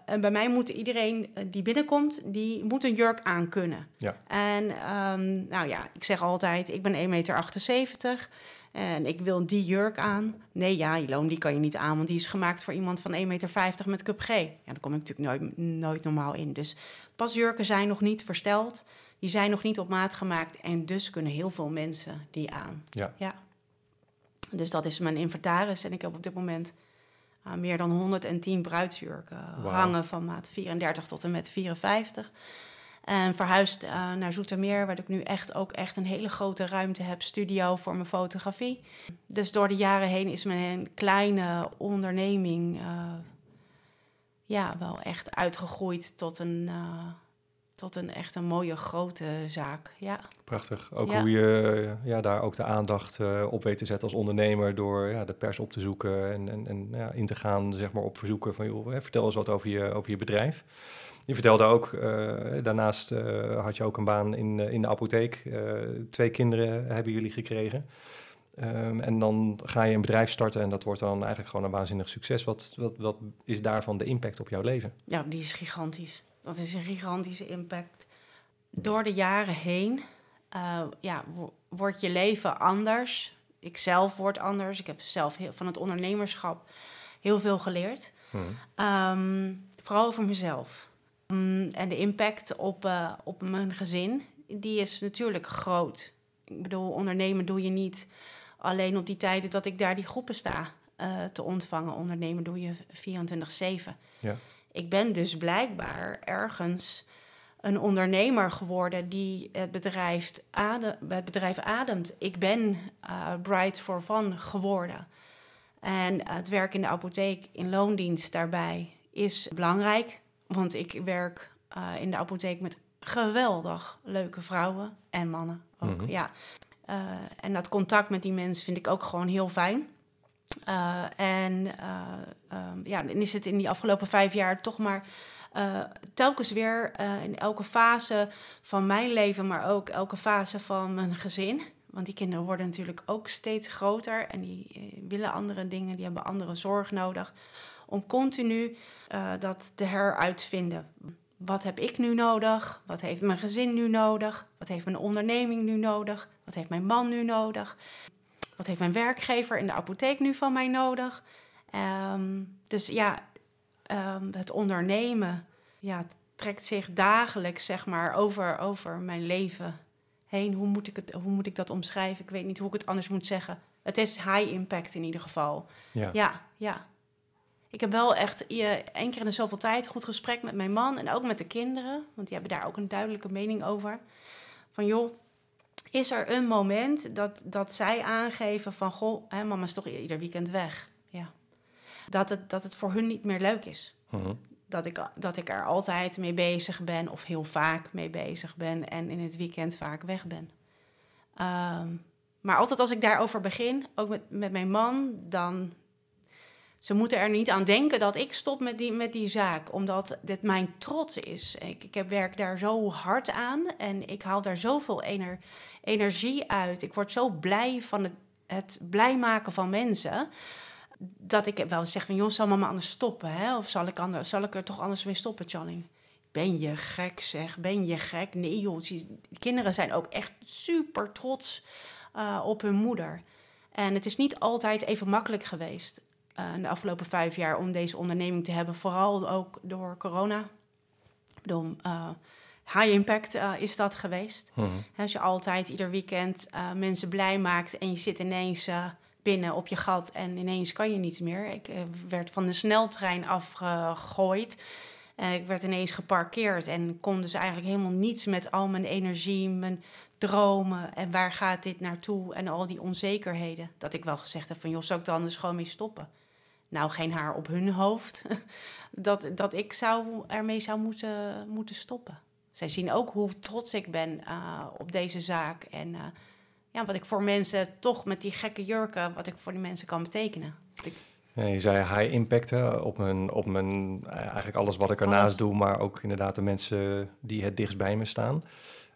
en bij mij moet iedereen die binnenkomt, die moet een jurk aan kunnen. Ja. En um, nou ja, ik zeg altijd, ik ben 1,78 meter. En ik wil die jurk aan. Nee, ja, Iloon, die kan je niet aan, want die is gemaakt voor iemand van 1,50 meter met cup G. Ja, daar kom ik natuurlijk nooit, nooit normaal in. Dus pasjurken zijn nog niet versteld die zijn nog niet op maat gemaakt en dus kunnen heel veel mensen die aan. Ja. ja. Dus dat is mijn inventaris en ik heb op dit moment uh, meer dan 110 bruidsjurken hangen van maat 34 tot en met 54. En verhuisd uh, naar Zoetermeer, waar ik nu echt ook echt een hele grote ruimte heb, studio voor mijn fotografie. Dus door de jaren heen is mijn kleine onderneming uh, ja, wel echt uitgegroeid tot een tot een echt een mooie grote zaak. Ja.
Prachtig. Ook hoe je ja, daar ook de aandacht uh, op weet te zetten als ondernemer door ja, de pers op te zoeken en, en, en ja, in te gaan zeg maar, op verzoeken van joh, vertel eens wat over je, over je bedrijf. Je vertelde ook, uh, daarnaast uh, had je ook een baan in, in de apotheek. twee kinderen hebben jullie gekregen. Um, en dan ga je een bedrijf starten en dat wordt dan eigenlijk gewoon een waanzinnig succes. Wat, wat, wat is daarvan de impact op jouw leven?
Ja, die is gigantisch. Dat is een gigantische impact. Door de jaren heen uh, ja, wordt je leven anders. Ik zelf word anders. Ik heb zelf heel, van het ondernemerschap heel veel geleerd. Hmm. Um, vooral over mezelf. Mm, en de impact op, uh, op mijn gezin, die is natuurlijk groot. Ik bedoel, ondernemen doe je niet alleen op die tijden dat ik daar die groepen sta uh, te ontvangen. Ondernemen doe je 24-7. Ja. Ik ben dus blijkbaar ergens een ondernemer geworden die het bedrijf, adem, het bedrijf ademt. Ik ben uh, Bright for Fun geworden. En het werk in de apotheek in loondienst daarbij is belangrijk. Want ik werk uh, in de apotheek met geweldig leuke vrouwen en mannen ook. Mhm. Ja. Uh, en dat contact met die mensen vind ik ook gewoon heel fijn. Uh, en um, ja, dan is het in die afgelopen vijf jaar toch maar telkens weer in elke fase van mijn leven, maar ook elke fase van mijn gezin. Want die kinderen worden natuurlijk ook steeds groter en die willen andere dingen, die hebben andere zorg nodig. Om continu dat te heruitvinden. Wat heb ik nu nodig? Wat heeft mijn gezin nu nodig? Wat heeft mijn onderneming nu nodig? Wat heeft mijn man nu nodig? Wat heeft mijn werkgever in de apotheek nu van mij nodig? Um, dus ja, um, het ondernemen ja, het trekt zich dagelijks zeg maar, over, over mijn leven heen. Hoe moet, ik het, hoe moet ik dat omschrijven? Ik weet niet hoe ik het anders moet zeggen. Het is high impact in ieder geval. Ja, ja. ja. Ik heb wel echt één keer in de zoveel tijd goed gesprek met mijn man en ook met de kinderen. Want die hebben daar ook een duidelijke mening over. Van joh, is er een moment dat, dat zij aangeven van... goh, hè, mama is toch ieder weekend weg. Ja. Dat, het, dat het voor hun niet meer leuk is. Mhm. dat, ik, dat ik er altijd mee bezig ben of heel vaak mee bezig ben... en in het weekend vaak weg ben. Ehm, maar altijd als ik daarover begin, ook met, met mijn man... dan ze moeten er niet aan denken dat ik stop met die, met die zaak, omdat dit mijn trots is. Ik, ik werk daar zo hard aan en ik haal daar zoveel ener, energie uit. Ik word zo blij van het, het blij maken van mensen. Dat ik wel zeg van, jongens, zal mama anders stoppen? Hè? Of zal ik, anders, zal ik er toch anders mee stoppen, Channing? Ben je gek, zeg? Ben je gek? Nee, joh. Kinderen zijn ook echt super trots uh, op hun moeder. En het is niet altijd even makkelijk geweest. Uh, de afgelopen vijf jaar om deze onderneming te hebben. Vooral ook door corona. Door, uh, high impact uh, is dat geweest. Mhm. Als je altijd ieder weekend mensen blij maakt en je zit ineens binnen op je gat en ineens kan je niets meer. Ik werd van de sneltrein afgegooid. ik werd ineens geparkeerd en kon dus eigenlijk helemaal niets met al mijn energie, mijn dromen en waar gaat dit naartoe en al die onzekerheden. Dat ik wel gezegd heb van joh, zou ik er anders gewoon mee stoppen? Nou geen haar op hun hoofd, [LAUGHS] dat, dat ik zou, ermee zou moeten, moeten stoppen. Zij zien ook hoe trots ik ben uh, op deze zaak en uh, ja, wat ik voor mensen toch met die gekke jurken, wat ik voor die mensen kan betekenen. Ik,
ja, je zei high impact hè, op, mijn, op mijn, eh, eigenlijk alles wat ik ernaast doe, maar ook inderdaad de mensen die het dichtst bij me staan.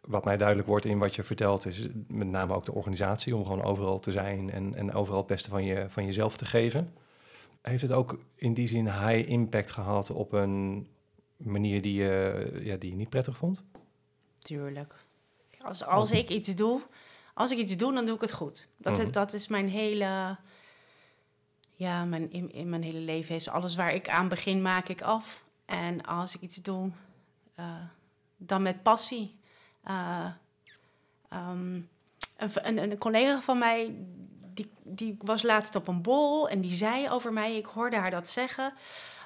Wat mij duidelijk wordt in wat je vertelt, is met name ook de organisatie, om gewoon overal te zijn en, en overal het beste van, je, van jezelf te geven. Heeft het ook in die zin high impact gehad op een manier die je, ja, die je niet prettig vond?
Tuurlijk. Als, als ik iets doe, als ik iets doe, dan doe ik het goed. Dat, mhm. dat is mijn hele, ja, mijn, in, in mijn hele leven is alles waar ik aan begin, maak ik af. En als ik iets doe, uh, dan met passie. Uh, um, een, een, een, collega van mij die, die was laatst op een bol en die zei over mij, ik hoorde haar dat zeggen.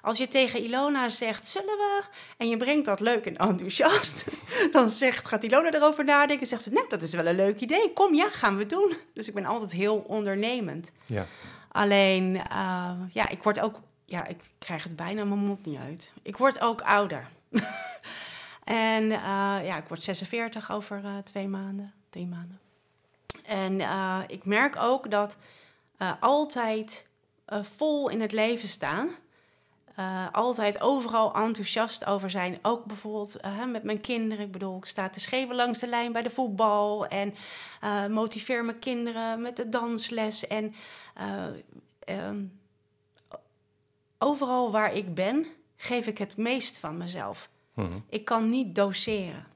Als je tegen Ilona zegt, zullen we? En je brengt dat leuk en enthousiast. [LAUGHS] Dan zegt, gaat Ilona erover nadenken. Zegt ze, nou, dat is wel een leuk idee. Kom, ja, gaan we doen. Dus ik ben altijd heel ondernemend. Ja. Alleen, uh, ja, ik word ook... Ja, ik krijg het bijna mijn mond niet uit. Ik word ook ouder. [LAUGHS] en uh, ja, ik word 46 over uh, twee maanden, drie maanden. En uh, ik merk ook dat uh, altijd uh, vol in het leven staan. altijd overal enthousiast over zijn. Ook bijvoorbeeld met mijn kinderen. Ik bedoel, ik sta te scheven langs de lijn bij de voetbal. En motiveer mijn kinderen met de dansles. En um, overal waar ik ben, geef ik het meest van mezelf. Mhm. Ik kan niet doseren.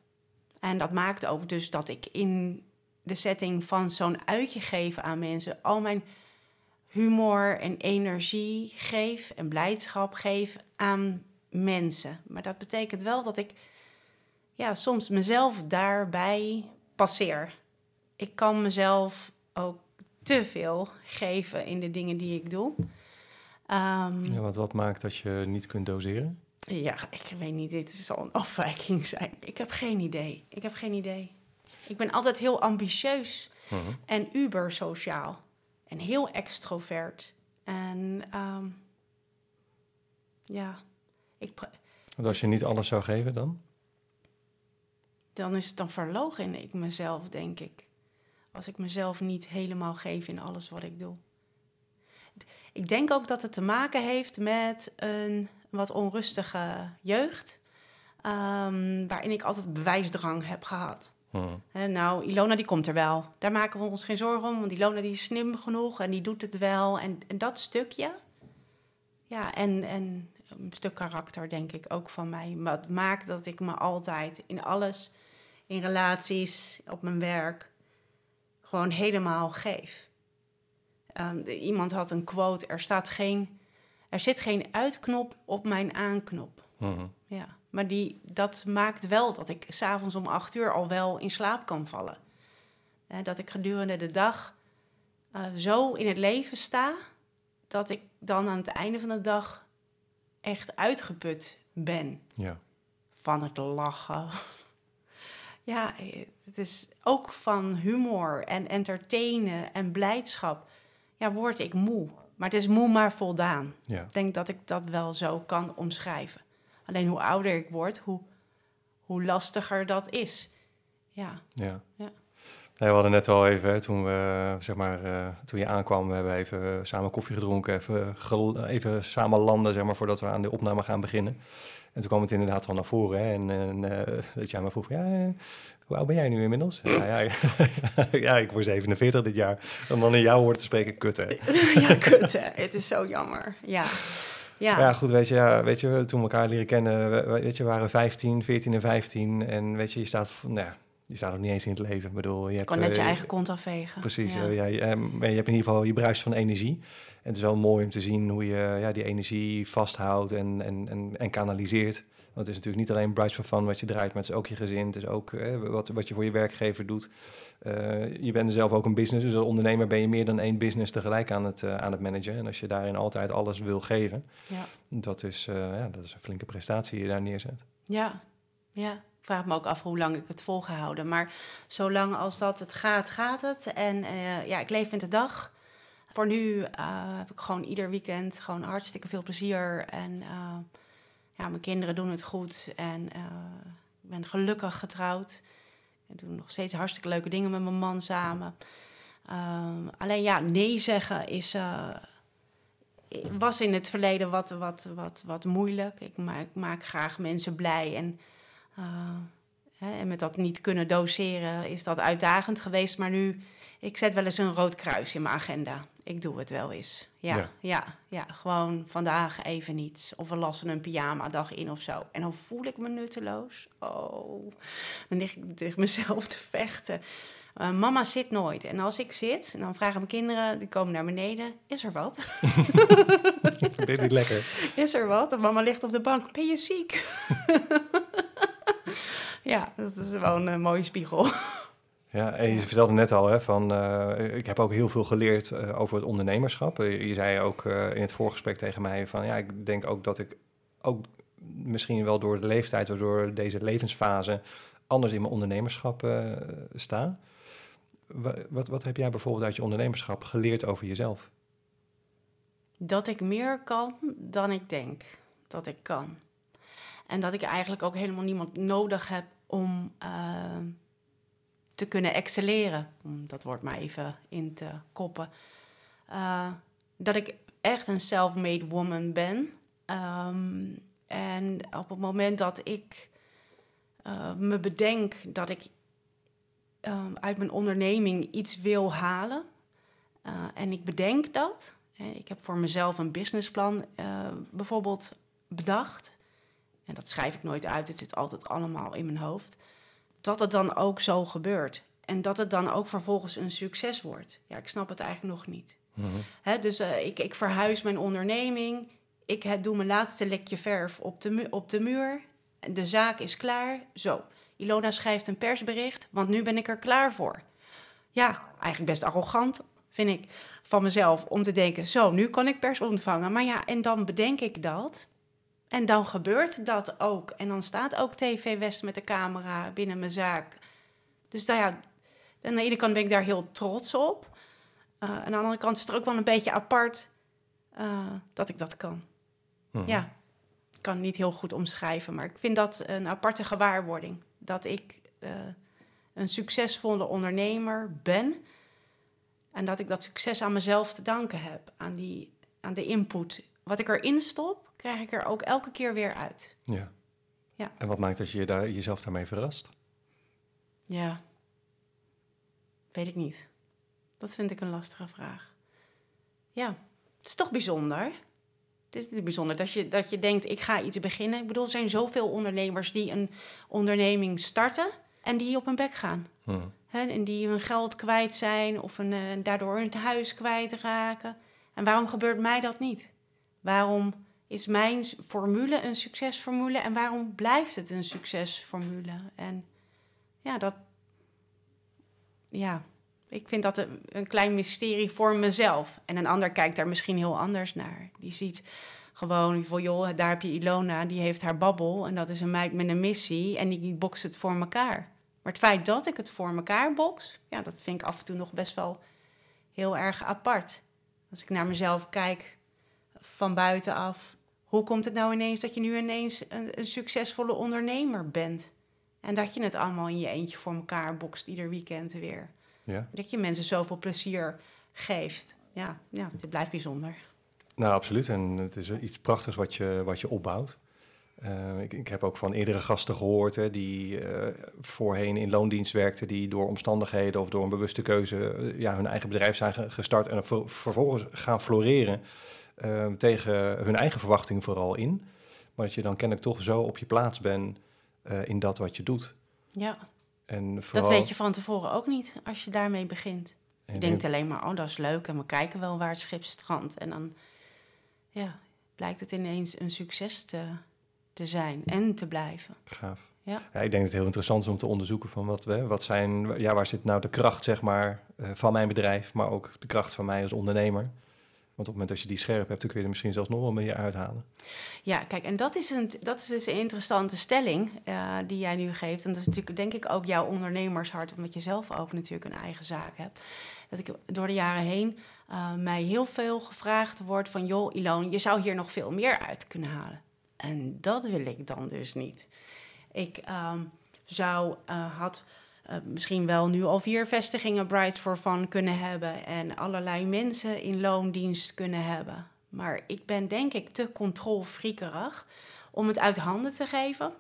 En dat maakt ook dus dat ik in de setting van zo'n uitje geven aan mensen, al mijn humor en energie geef en blijdschap geef aan mensen. Maar dat betekent wel dat ik ja, soms mezelf daarbij passeer. Ik kan mezelf ook te veel geven in de dingen die ik doe. Ehm,
Ja, wat, wat maakt dat je niet kunt doseren?
ja, ik weet niet, dit zal een afwijking zijn. Ik heb geen idee. Ik heb geen idee. Ik ben altijd heel ambitieus
Mhm.
en uber sociaal. En heel extrovert. En ehm, ja, ik,
Want als je niet alles zou geven dan?
dan is het dan verlogen ik mezelf, denk ik. Als ik mezelf niet helemaal geef in alles wat ik doe. Ik denk ook dat het te maken heeft met een wat onrustige jeugd. ehm, waarin ik altijd bewijsdrang heb gehad.
Mhm.
Hè, nou, Ilona die komt er wel. Daar maken we ons geen zorgen om, want Ilona die is slim genoeg en die doet het wel. En, en dat stukje, ja, en, en een stuk karakter denk ik ook van mij. Wat maakt dat ik me altijd in alles, in relaties, op mijn werk, gewoon helemaal geef. Ehm, de- iemand had een quote, er staat geen, er zit geen uitknop op mijn aanknop.
Mhm.
Ja, maar die, dat maakt wel dat ik s'avonds om acht uur al wel in slaap kan vallen. Eh, dat ik gedurende de dag eh, zo in het leven sta, dat ik dan aan het einde van de dag echt uitgeput ben
Ja.
van het lachen. [LAUGHS] Ja, eh, het is ook van humor en entertainen en blijdschap. Ja, word ik moe. Maar het is moe maar voldaan.
Ja.
Ik denk dat ik dat wel zo kan omschrijven. Alleen hoe ouder ik word, hoe, hoe lastiger dat is. Ja,
Ja.
Ja.
Nee, we hadden net al even, hè, toen, we, zeg maar, eh, toen je aankwam, we hebben even eh, samen koffie gedronken, even, gel- even samen landen, zeg maar, voordat we aan de opname gaan beginnen. En toen kwam het inderdaad al naar voren. Hè, en en eh, dat jij me vroeg, ja, eh, hoe oud ben jij nu inmiddels? Ja, ja, [LAUGHS] ja, ik word 47 dit jaar. Om dan in jou hoort te spreken, kut hè. [LAUGHS]
ja kut hè. Het is zo jammer. Ja, ja.
Ja, goed, weet je, ja, weet je, toen we elkaar leren kennen, we- we- weet je, we waren 15, 14 en 15. En weet je, je staat, nou ja, je staat nog niet eens in het leven. Ik bedoel, je hebt...
kan net je
eh,
eigen kont afvegen.
Precies,
Ja.
eh, ja, je, eh, maar je hebt in ieder geval, je bruist van energie. En het is wel mooi om te zien hoe je ja, die energie vasthoudt en, en, en, en kanaliseert. Want het is natuurlijk niet alleen bruist van fun wat je draait, maar het is ook je gezin. Het is ook eh, wat, wat je voor je werkgever doet. Eh, je bent zelf ook een business, dus als ondernemer ben je meer dan één business tegelijk aan het, eh, aan het managen. En als je daarin altijd alles wil geven,
Ja.
dat is, ja, dat is een flinke prestatie die je daar neerzet.
Ja, ja. Ik vraag me ook af hoe lang ik het volgehouden. Maar zolang als dat het gaat, gaat het. En ja, ik leef in de dag. Voor nu heb ik gewoon ieder weekend gewoon hartstikke veel plezier. En ja, mijn kinderen doen het goed. En eh, ik ben gelukkig getrouwd. Ik doe nog steeds hartstikke leuke dingen met mijn man samen. Ehm, alleen ja, nee zeggen is, eh, was in het verleden wat, wat, wat, wat moeilijk. Ik maak, maak graag mensen blij. En, eh, hè, en met dat niet kunnen doseren is dat uitdagend geweest. Maar nu, ik zet wel eens een rood kruis in mijn agenda. Ik doe het wel eens. Ja,
Ja.
ja. ja, gewoon vandaag even niets. Of we lassen een pyjama-dag in of zo. En dan voel ik me nutteloos. Oh, dan lig ik tegen mezelf te vechten. Eh, mama zit nooit. En als ik zit, dan vragen mijn kinderen, die komen naar beneden. Is er wat? [LAUGHS]
Dit is niet lekker.
Is er wat? En mama ligt op de bank. Ben je ziek? [LAUGHS] ja, dat is wel een eh, mooie spiegel.
Ja, en je vertelde net al, hè, van, eh, ik heb ook heel veel geleerd eh, over het ondernemerschap. Eh, je zei ook in het voorgesprek tegen mij van, ja, ik denk ook dat ik ook misschien wel door de leeftijd of door deze levensfase anders in mijn ondernemerschap sta. Wa- Wat, wat heb jij bijvoorbeeld uit je ondernemerschap geleerd over jezelf?
Dat ik meer kan dan ik denk dat ik kan. En dat ik eigenlijk ook helemaal niemand nodig heb om te kunnen excelleren. Om dat woord maar even in te koppen. Eh, dat ik echt een self-made woman ben. Ehm, en op het moment dat ik eh, me bedenk dat ik ehm, uit mijn onderneming iets wil halen. eh, en ik bedenk dat. Ik heb voor mezelf een businessplan bijvoorbeeld bedacht. En dat schrijf ik nooit uit. Het zit altijd allemaal in mijn hoofd. Dat het dan ook zo gebeurt. En dat het dan ook vervolgens een succes wordt. Ja, ik snap het eigenlijk nog niet. Hè, dus eh, ik, ik verhuis mijn onderneming. ik doe mijn laatste lekje verf op de, op de muur. De zaak is klaar. Zo, Ilona schrijft een persbericht, want nu ben ik er klaar voor. Ja, eigenlijk best arrogant, vind ik, van mezelf. Om te denken, zo, nu kan ik pers ontvangen. Maar ja, en dan bedenk ik dat. En dan gebeurt dat ook. En dan staat ook TV West met de camera binnen mijn zaak. Dus nou ja, aan de ene kant ben ik daar heel trots op. Uh, aan de andere kant is het er ook wel een beetje apart uh, dat ik dat kan.
Mhm.
Ja, ik kan het niet heel goed omschrijven, maar ik vind dat een aparte gewaarwording. Dat ik uh, een succesvolle ondernemer ben. En dat ik dat succes aan mezelf te danken heb. Aan, die, aan de input. Wat ik erin stop, krijg ik er ook elke keer weer uit.
Ja.
Ja.
En wat maakt dat je daar, jezelf daarmee verrast?
Ja, weet ik niet. Dat vind ik een lastige vraag. Ja, het is toch bijzonder. Het is niet bijzonder dat je, dat je denkt, ik ga iets beginnen. Ik bedoel, er zijn zoveel ondernemers die een onderneming starten en die op hun bek gaan. Hè, en die hun geld kwijt zijn of een, uh, daardoor hun huis kwijtraken. En waarom gebeurt mij dat niet? Waarom is mijn formule een succesformule en waarom blijft het een succesformule? En ja, dat. Ja, ik vind dat een, een, klein mysterie voor mezelf. En een ander kijkt daar misschien heel anders naar. Die ziet gewoon van, joh, daar heb je Ilona, die heeft haar babbel. En dat is een meid met een missie en die bokst het voor elkaar. Maar het feit dat ik het voor elkaar box, ja, dat vind ik af en toe nog best wel heel erg apart. Als ik naar mezelf kijk van buitenaf, hoe komt het nou ineens dat je nu ineens een, een succesvolle ondernemer bent? En dat je het allemaal in je eentje voor elkaar bokst ieder weekend weer.
Ja.
Dat je mensen zoveel plezier geeft. Ja, ja het blijft bijzonder.
Nou, absoluut. En het is iets prachtigs wat je, wat je opbouwt. Uh, ik, ik, heb ook van eerdere gasten gehoord hè, die uh, voorheen in loondienst werkten, die door omstandigheden of door een bewuste keuze uh, ja, hun eigen bedrijf zijn gestart en ver, vervolgens gaan floreren tegen hun eigen verwachting vooral in. Maar dat je dan kennelijk toch zo op je plaats bent in dat wat je doet.
Ja,
en vooral...
dat weet je van tevoren ook niet als je daarmee begint. Je en denkt alleen maar, oh dat is leuk en we kijken wel waar het schip strandt. En dan ja, blijkt het ineens een succes te te zijn en te blijven.
Gaaf.
Ja.
ja. ik denk dat het heel interessant is om te onderzoeken van wat, we, wat zijn, ja, waar zit nou de kracht zeg maar, uh, van mijn bedrijf, maar ook de kracht van mij als ondernemer. Want op het moment dat je die scherp hebt, dan kun je er misschien zelfs nog wel meer uithalen.
Ja, kijk, en dat is, een, dat is dus een interessante stelling uh, die jij nu geeft. En dat is natuurlijk, denk ik, ook jouw ondernemershart, omdat je zelf ook natuurlijk een eigen zaak hebt. Dat ik door de jaren heen uh, mij heel veel gevraagd wordt van... joh, Ilon, je zou hier nog veel meer uit kunnen halen. En dat wil ik dan dus niet. Ik um, zou, uh, had uh, misschien wel nu al vier vestigingen Brights for Fun kunnen hebben en allerlei mensen in loondienst kunnen hebben. Maar ik ben denk ik te controlfriekerig om het uit handen te geven.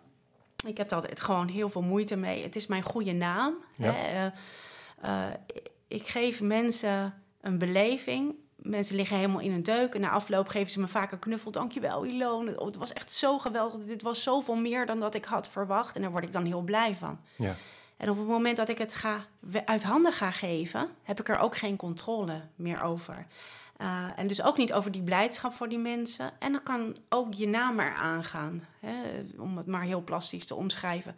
Ik heb daar altijd gewoon heel veel moeite mee. Het is mijn goede naam.
Ja.
Hè? Uh, ik geef mensen een beleving mensen liggen helemaal in een deuk. En na afloop geven ze me vaak een knuffel. Dankjewel, Ilone. Oh, het was echt zo geweldig. Dit was zoveel meer dan dat ik had verwacht. En daar word ik dan heel blij van.
Ja.
En op het moment dat ik het ga, uit handen ga geven... heb ik er ook geen controle meer over. Uh, en dus ook niet over die blijdschap voor die mensen. En dan kan ook je naam er aangaan. Hè, om het maar heel plastisch te omschrijven.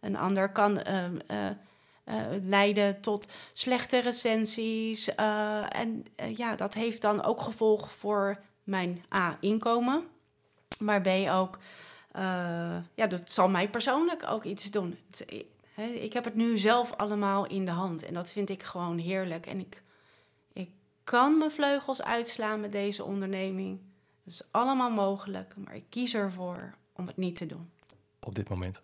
Een ander kan... Uh, uh, uh, leiden tot slechte recensies. En ja, dat heeft dan ook gevolg voor mijn A, inkomen. Maar B, ook, ja, dat zal mij persoonlijk ook iets doen. He, ik heb het nu zelf allemaal in de hand en dat vind ik gewoon heerlijk. En ik, ik kan mijn vleugels uitslaan met deze onderneming. Dat is allemaal mogelijk, maar ik kies ervoor om het niet te doen.
Op dit moment?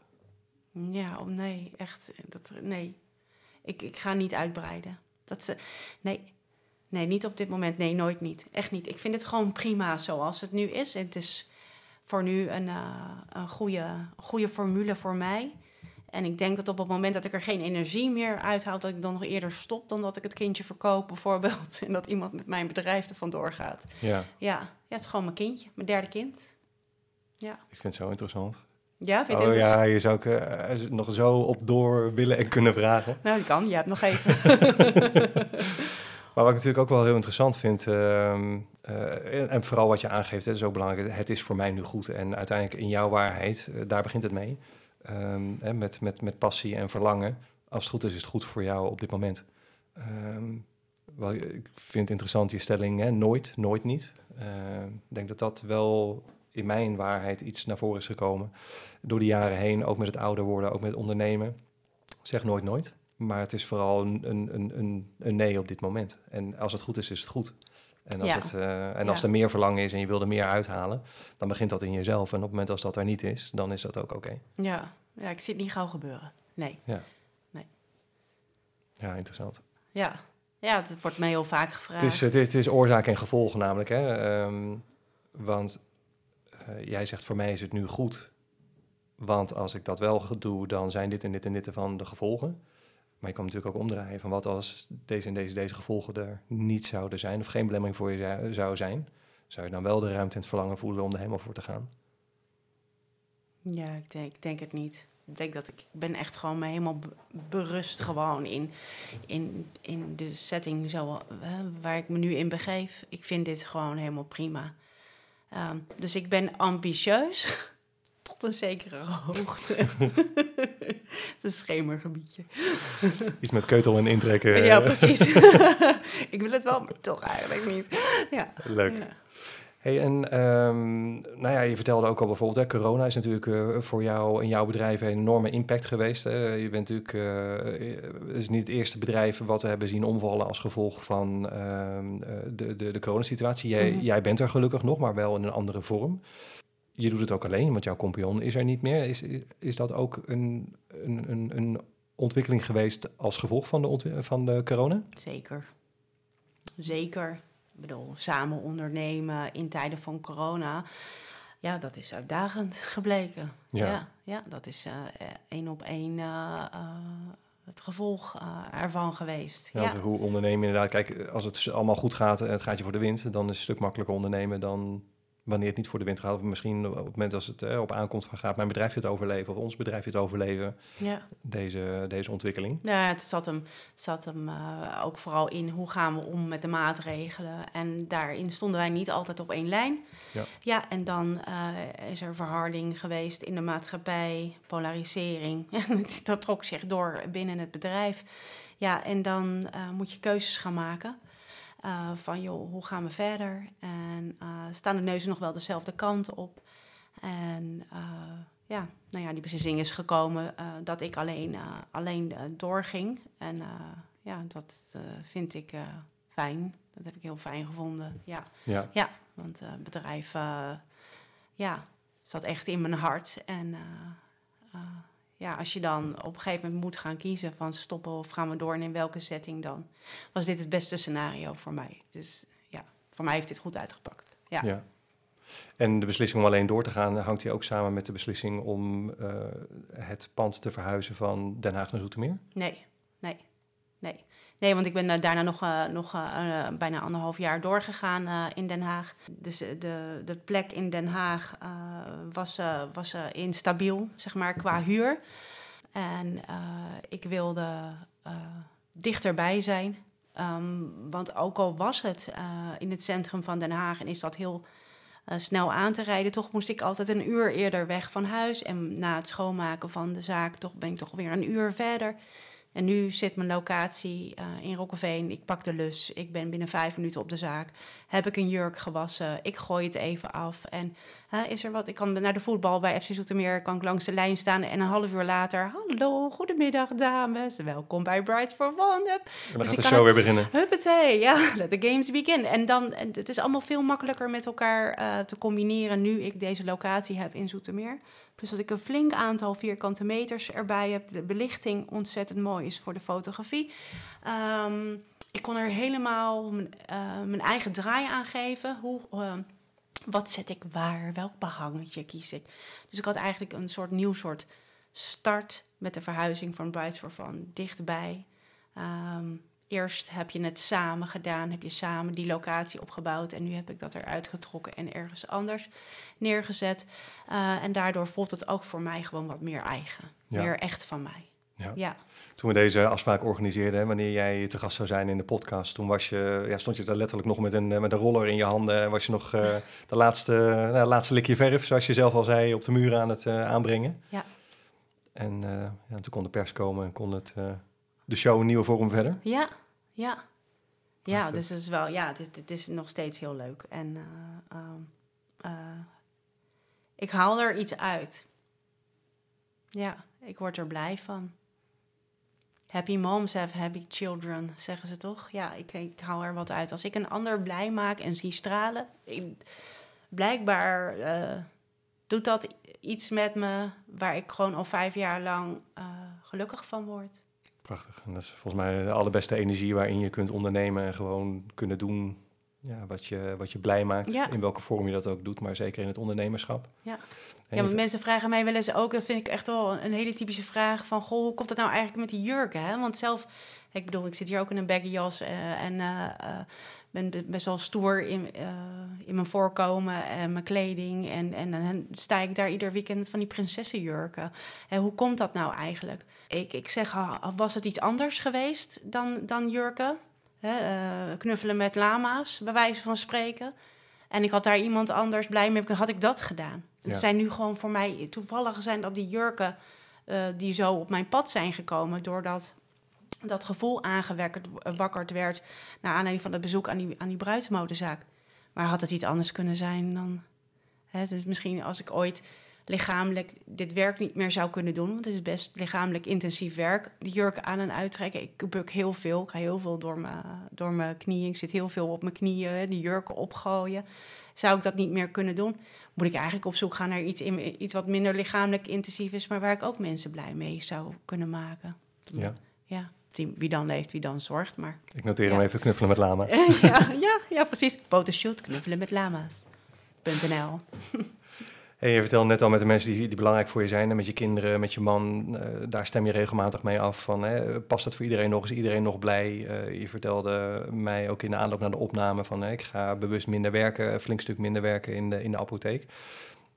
Ja, oh nee, echt, dat, nee. Ik, ik ga niet uitbreiden. Dat ze, nee, nee, niet op dit moment. Nee, nooit niet. Echt niet. Ik vind het gewoon prima zoals het nu is. Het is voor nu een, uh, een goede, goede formule voor mij. En ik denk dat op het moment dat ik er geen energie meer uithaal... dat ik dan nog eerder stop dan dat ik het kindje verkoop [LAUGHS] bijvoorbeeld. En dat iemand met mijn bedrijf er vandoor gaat.
Ja.
ja. Ja, het is gewoon mijn kindje. Mijn derde kind. Ja.
Ik vind het zo interessant.
Ja, vind je
oh, ja, je zou ik uh, nog zo op door willen en [LAUGHS] kunnen vragen.
Nou, dat kan. Je hebt nog even. [LAUGHS]
Maar wat ik natuurlijk ook wel heel interessant vind, ehm, eh, en, en vooral wat je aangeeft, het is ook belangrijk, het is voor mij nu goed. En uiteindelijk in jouw waarheid, eh, daar begint het mee. Ehm, met, met, met passie en verlangen. Als het goed is, is het goed voor jou op dit moment. Ehm, wel, ik vind het interessant, stelling, hè, nooit, nooit niet. Ehm, Ik denk dat dat wel in mijn waarheid iets naar voren is gekomen. Door de jaren heen, ook met het ouder worden, ook met ondernemen. Zeg nooit nooit. Maar het is vooral een, een, een, een nee op dit moment. En als het goed is, is het goed. En als,
Ja.
het, eh, en als
Ja.
er meer verlangen is en je wil er meer uithalen, dan begint dat in jezelf. En op het moment als dat er niet is, dan is dat ook oké.
Ja. ja, ik zie het niet gauw gebeuren. Nee.
Ja, interessant.
Ja. ja, het wordt mij heel vaak gevraagd.
Het is, het, is, het is oorzaak en gevolg namelijk. Hè? Ehm, want eh, jij zegt voor mij is het nu goed. Want als ik dat wel doe, dan zijn dit en dit en dit ervan de gevolgen. Maar je kan natuurlijk ook omdraaien van wat als deze en deze, deze gevolgen er niet zouden zijn. Of geen belemmering voor je zou- zijn. Zou je dan wel de ruimte en het verlangen voelen om er helemaal voor te gaan?
Ja, ik denk, ik denk het niet. Ik denk dat ik, ben echt gewoon me helemaal be- berust gewoon in, in, in de setting zo, eh, waar ik me nu in begeef. Ik vind dit gewoon helemaal prima. Ehm, dus ik ben ambitieus [LAUGHS] tot een zekere hoogte. [LAUGHS] het is een schemergebiedje.
Iets met keutel en intrekken.
Ja, [LAUGHS] precies. [LAUGHS] ik wil het wel, maar toch eigenlijk niet. Ja.
Leuk.
Ja.
Hey, en ehm, nou ja, je vertelde ook al bijvoorbeeld, hè, corona is natuurlijk eh, voor jou en jouw bedrijf een enorme impact geweest. Hè. Je bent natuurlijk, eh, het is niet het eerste bedrijf wat we hebben zien omvallen als gevolg van ehm, eh, de, de, de coronasituatie. Jij,
Mhm.
jij bent er gelukkig nog, maar wel in een andere vorm. Je doet het ook alleen, want jouw compagnon is er niet meer. Is, is, dat ook een, een, een, een ontwikkeling geweest als gevolg van de, van de corona?
Zeker. Zeker. Ik bedoel, samen ondernemen in tijden van corona. Ja, dat is uitdagend gebleken.
Ja.
Ja, ja, dat is eh, één op één eh, eh, het gevolg ervan geweest.
Ja, Hoe ondernemen inderdaad. Kijk, als het allemaal goed gaat en het gaat je voor de wind, dan is het een stuk makkelijker ondernemen dan wanneer het niet voor de wind gaat. Of misschien op het moment als het eh, op aankomt van gaat mijn bedrijf dit overleven of ons bedrijf dit overleven,
ja.
deze, deze ontwikkeling.
Ja, het zat hem, zat hem eh, ook vooral in hoe gaan we om met de maatregelen. En daarin stonden wij niet altijd op één lijn.
Ja.
ja en dan eh, is er verharding geweest in de maatschappij, polarisering. [LAUGHS] dat trok zich door binnen het bedrijf. Ja, en dan moet je keuzes gaan maken. Eh, van joh, hoe gaan we verder? En eh, staan de neuzen nog wel dezelfde kant op? En eh, ja, nou ja, die beslissing is gekomen dat ik alleen, alleen doorging. En ja, dat vind ik fijn. Dat heb ik heel fijn gevonden. Ja,
Ja,
ja want het bedrijf ja, zat echt in mijn hart. En ja, als je dan op een gegeven moment moet gaan kiezen van stoppen of gaan we door en in welke setting dan, was dit het beste scenario voor mij. Dus ja, voor mij heeft dit goed uitgepakt. Ja.
ja. En de beslissing om alleen door te gaan hangt hier ook samen met de beslissing om eh, het pand te verhuizen van Den Haag naar Zoetermeer.
Nee, nee, nee. Nee, want ik ben eh, daarna nog, eh, nog eh, bijna anderhalf jaar doorgegaan in Den Haag. Dus de, de plek in Den Haag was, was instabiel, zeg maar, qua huur. En ik wilde dichterbij zijn. Ehm, want ook al was het in het centrum van Den Haag en is dat heel snel aan te rijden, toch moest ik altijd een uur eerder weg van huis. En na het schoonmaken van de zaak toch, ben ik toch weer een uur verder. En nu zit mijn locatie eh, in Rokkeveen. Ik pak de lus. Ik ben binnen vijf minuten op de zaak. Heb ik een jurk gewassen. Ik gooi het even af. En is er wat? Ik kan naar de voetbal bij FC Zoetermeer. Kan ik langs de lijn staan. En een half uur later. Hallo, goedemiddag dames. Welkom bij Brides for One. Hup.
En dan
Dus
gaat de show
het-
weer beginnen.
Huppatee, ja, [LAUGHS] let the games begin. En dan, en het is allemaal veel makkelijker met elkaar eh, te combineren nu ik deze locatie heb in Zoetermeer. Plus dat ik een flink aantal vierkante meters erbij heb. De belichting ontzettend mooi is voor de fotografie. Ehm, ik kon er helemaal mijn, eh, mijn eigen draai aan geven. Hoe, eh, wat zet ik waar? Welk behangetje kies ik? Dus ik had eigenlijk een soort nieuw soort start met de verhuizing van Brides for dichtbij. Ehm, eerst heb je het samen gedaan, heb je samen die locatie opgebouwd en nu heb ik dat eruit getrokken en ergens anders neergezet. Eh, en daardoor voelt het ook voor mij gewoon wat meer eigen,
Ja.
meer echt van mij.
Ja.
Ja.
Toen we deze afspraak organiseerden, wanneer jij te gast zou zijn in de podcast, toen was je, ja, stond je daar letterlijk nog met een, eh, met een roller in je handen. En was je nog eh, [LAUGHS] de laatste, nou, laatste likje verf, zoals je zelf al zei, op de muur aan het aanbrengen.
Ja.
En ja, toen kon de pers komen en kon het, de show een nieuwe vorm verder.
Ja, ja. Ja,
Prachtig.
dus het is wel, ja, het is, het is nog steeds heel leuk. En eh, ehm, eh, ik haal er iets uit. Ja, ik word er blij van. Happy moms have happy children, zeggen ze toch? Ja, ik, ik haal er wat uit. Als ik een ander blij maak en zie stralen, ik- blijkbaar eh, doet dat iets met me waar ik gewoon al vijf jaar lang gelukkig van word.
Prachtig. En dat is volgens mij de allerbeste energie waarin je kunt ondernemen en gewoon kunnen doen ja, wat, je, wat je blij maakt.
Ja.
In welke vorm je dat ook doet, maar zeker in het ondernemerschap.
Ja.
En
Ja, want mensen vragen mij wel eens ook, dat vind ik echt wel een hele typische vraag van, goh, hoe komt het nou eigenlijk met die jurken? Hè? Want zelf, ik bedoel, ik zit hier ook in een baggyjas eh, en eh, eh, ben be- best wel stoer in, in mijn voorkomen en mijn kleding. En, en dan sta ik daar ieder weekend van die prinsessenjurken. En hoe komt dat nou eigenlijk? Ik, ik zeg, was het iets anders geweest dan, dan jurken? Hè, eh, knuffelen met lama's, bij wijze van spreken. En ik had daar iemand anders blij mee, had ik dat gedaan. Het
Ja.
zijn nu gewoon voor mij toevallig zijn dat die jurken eh, die zo op mijn pad zijn gekomen doordat dat gevoel aangewakkerd werd naar aanleiding van het bezoek aan die, aan die bruidsmodezaak. Maar had het iets anders kunnen zijn dan. Hè, dus misschien als ik ooit lichamelijk dit werk niet meer zou kunnen doen, want het is best lichamelijk intensief werk. Die jurken aan en uittrekken. Ik buk heel veel. Ik ga heel veel door mijn, door mijn knieën. Ik zit heel veel op mijn knieën. Die jurken opgooien. Zou ik dat niet meer kunnen doen? Moet ik eigenlijk op zoek gaan naar iets, in, iets wat minder lichamelijk intensief is, maar waar ik ook mensen blij mee zou kunnen maken.
Ja.
Ja, wie dan leeft, wie dan zorgt. Maar
Ik noteer
Ja.
hem even knuffelen met lama. [LAUGHS]
ja, ja, ja, precies. Fotoshoot, knuffelen met lama's.nl.
Hey, je vertelde net al met de mensen die, die belangrijk voor je zijn, en met je kinderen, met je man, eh, daar stem je regelmatig mee af van, hè, past het voor iedereen nog, is iedereen nog blij? Eh, je vertelde mij ook in de aanloop naar de opname van, hè, ik ga bewust minder werken, een flink stuk minder werken in de, in de apotheek.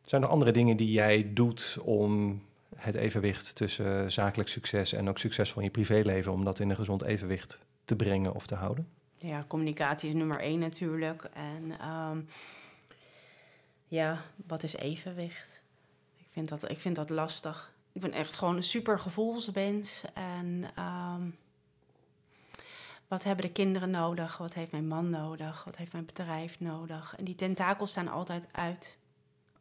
Zijn er andere dingen die jij doet om het evenwicht tussen zakelijk succes en ook succesvol in je privéleven, om dat in een gezond evenwicht te brengen of te houden?
Ja, communicatie is nummer één natuurlijk. En ehm, ja, wat is evenwicht? Ik vind, dat, ik vind dat lastig. Ik ben echt gewoon een super gevoelsmens. En ehm, wat hebben de kinderen nodig? Wat heeft mijn man nodig? Wat heeft mijn bedrijf nodig? En die tentakels staan altijd uit.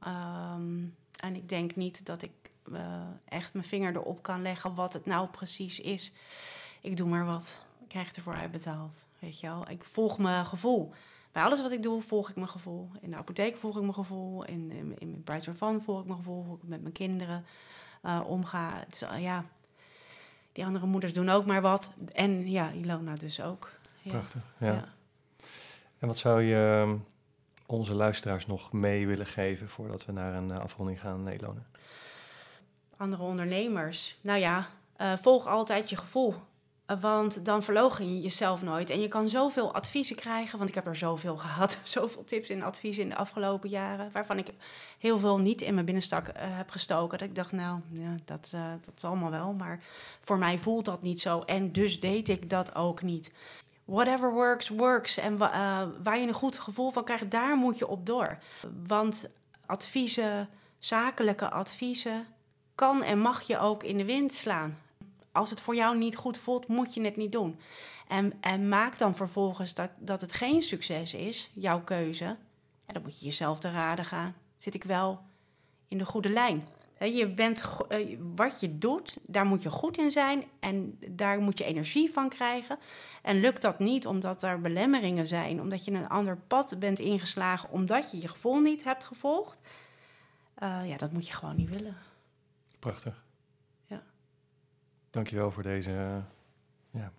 Ehm, en ik denk niet dat ik eh, echt mijn vinger erop kan leggen wat het nou precies is. Ik doe maar wat. Ik krijg ervoor uitbetaald. Weet je wel? Ik volg mijn gevoel. Bij alles wat ik doe, volg ik mijn gevoel. In de apotheek volg ik mijn gevoel. In, in, in mijn Fun volg ik mijn gevoel. Hoe ik met mijn kinderen eh, omga. Het is, eh, ja, die andere moeders doen ook maar wat. En ja, Ilona dus ook. Ja.
Prachtig. Ja.
Ja.
En wat zou je ehm, onze luisteraars nog mee willen geven voordat we naar een eh, afronding gaan, Elone?
andere ondernemers. Nou ja, volg altijd je gevoel. Want dan verloochen je jezelf nooit. En je kan zoveel adviezen krijgen. Want ik heb er zoveel [LAUGHS] gehad. Zoveel tips en adviezen in de afgelopen jaren. Waarvan ik heel veel niet in mijn binnenstak eh, heb gestoken. Dat ik dacht, nou, ja, dat, eh, dat is allemaal wel. Maar voor mij voelt dat niet zo. En dus deed ik dat ook niet. Whatever works, works. En eh, waar je een goed gevoel van krijgt, daar moet je op door. Want adviezen, zakelijke adviezen, kan en mag je ook in de wind slaan. Als het voor jou niet goed voelt, moet je het niet doen. En, en maak dan vervolgens dat, dat het geen succes is, jouw keuze. Ja, dan moet je jezelf te raden gaan. Zit ik wel in de goede lijn? Je bent, eh, wat je doet, daar moet je goed in zijn en daar moet je energie van krijgen. En lukt dat niet omdat er belemmeringen zijn, omdat je een ander pad bent ingeslagen, omdat je je gevoel niet hebt gevolgd, eh, ja, dat moet je gewoon niet willen.
Prachtig. Dankjewel voor deze, eh, ja,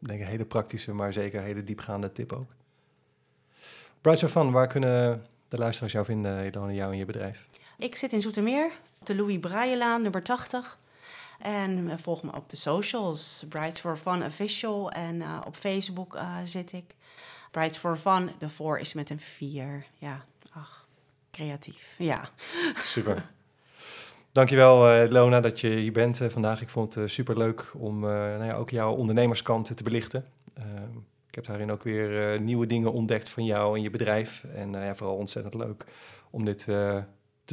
ik denk een hele praktische, maar zeker hele diepgaande tip ook. Brights of Fun, waar kunnen de luisteraars jou vinden, Elone, jou en je bedrijf?
Ik zit in Zoetermeer, op de Louis Braillelaan, nummer 80. En eh, volg me op de socials, Brides for Fun Official. En eh, op Facebook zit ik. Brides for Fun, de voor is met een 4. Ja, ach, creatief. Ja.
Super. [LAUGHS] Dankjewel uh, Lona dat je hier bent vandaag. Ik vond het super leuk om nou ja, ook jouw ondernemerskant te belichten. Ehm, ik heb daarin ook weer nieuwe dingen ontdekt van jou en je bedrijf. En ja, vooral ontzettend leuk om dit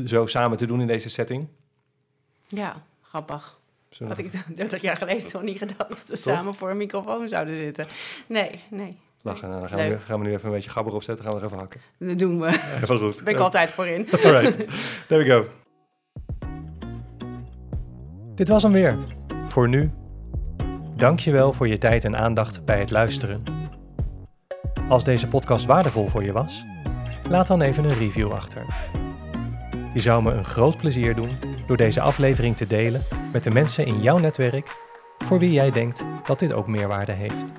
zo samen te doen in deze setting.
Ja, grappig. Had ik [LAUGHS] 30 jaar geleden toch niet gedacht dat we samen voor een microfoon zouden zitten. Nee, nee.
Lachen, nou, dan gaan we, nu, gaan we, nu, even een beetje gabber opzetten, gaan we er even hakken.
Dat doen we.
Even goed.
Daar ben ik altijd voor in.
Alright, [LAUGHS] there we go. Dit was hem weer. Voor nu. Dankjewel voor je tijd en aandacht bij het luisteren. Als deze podcast waardevol voor je was, laat dan even een review achter. Je zou me een groot plezier doen door deze aflevering te delen met de mensen in jouw netwerk voor wie jij denkt dat dit ook meerwaarde heeft.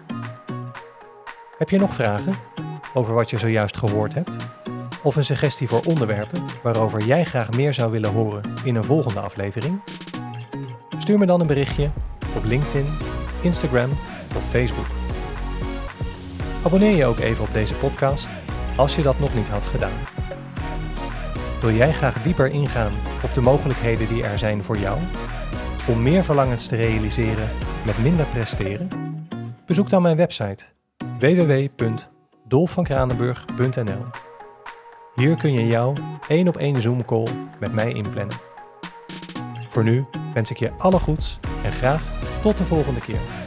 Heb je nog vragen over wat je zojuist gehoord hebt? Of een suggestie voor onderwerpen waarover jij graag meer zou willen horen in een volgende aflevering? Stuur me dan een berichtje op LinkedIn, Instagram of Facebook. Abonneer je ook even op deze podcast als je dat nog niet had gedaan. Wil jij graag dieper ingaan op de mogelijkheden die er zijn voor jou? Om meer verlangens te realiseren met minder presteren? Bezoek dan mijn website www.dolfvankranenburg.nl Hier kun je jouw één op één Zoom call met mij inplannen. Voor nu wens ik je alle goeds en graag tot de volgende keer.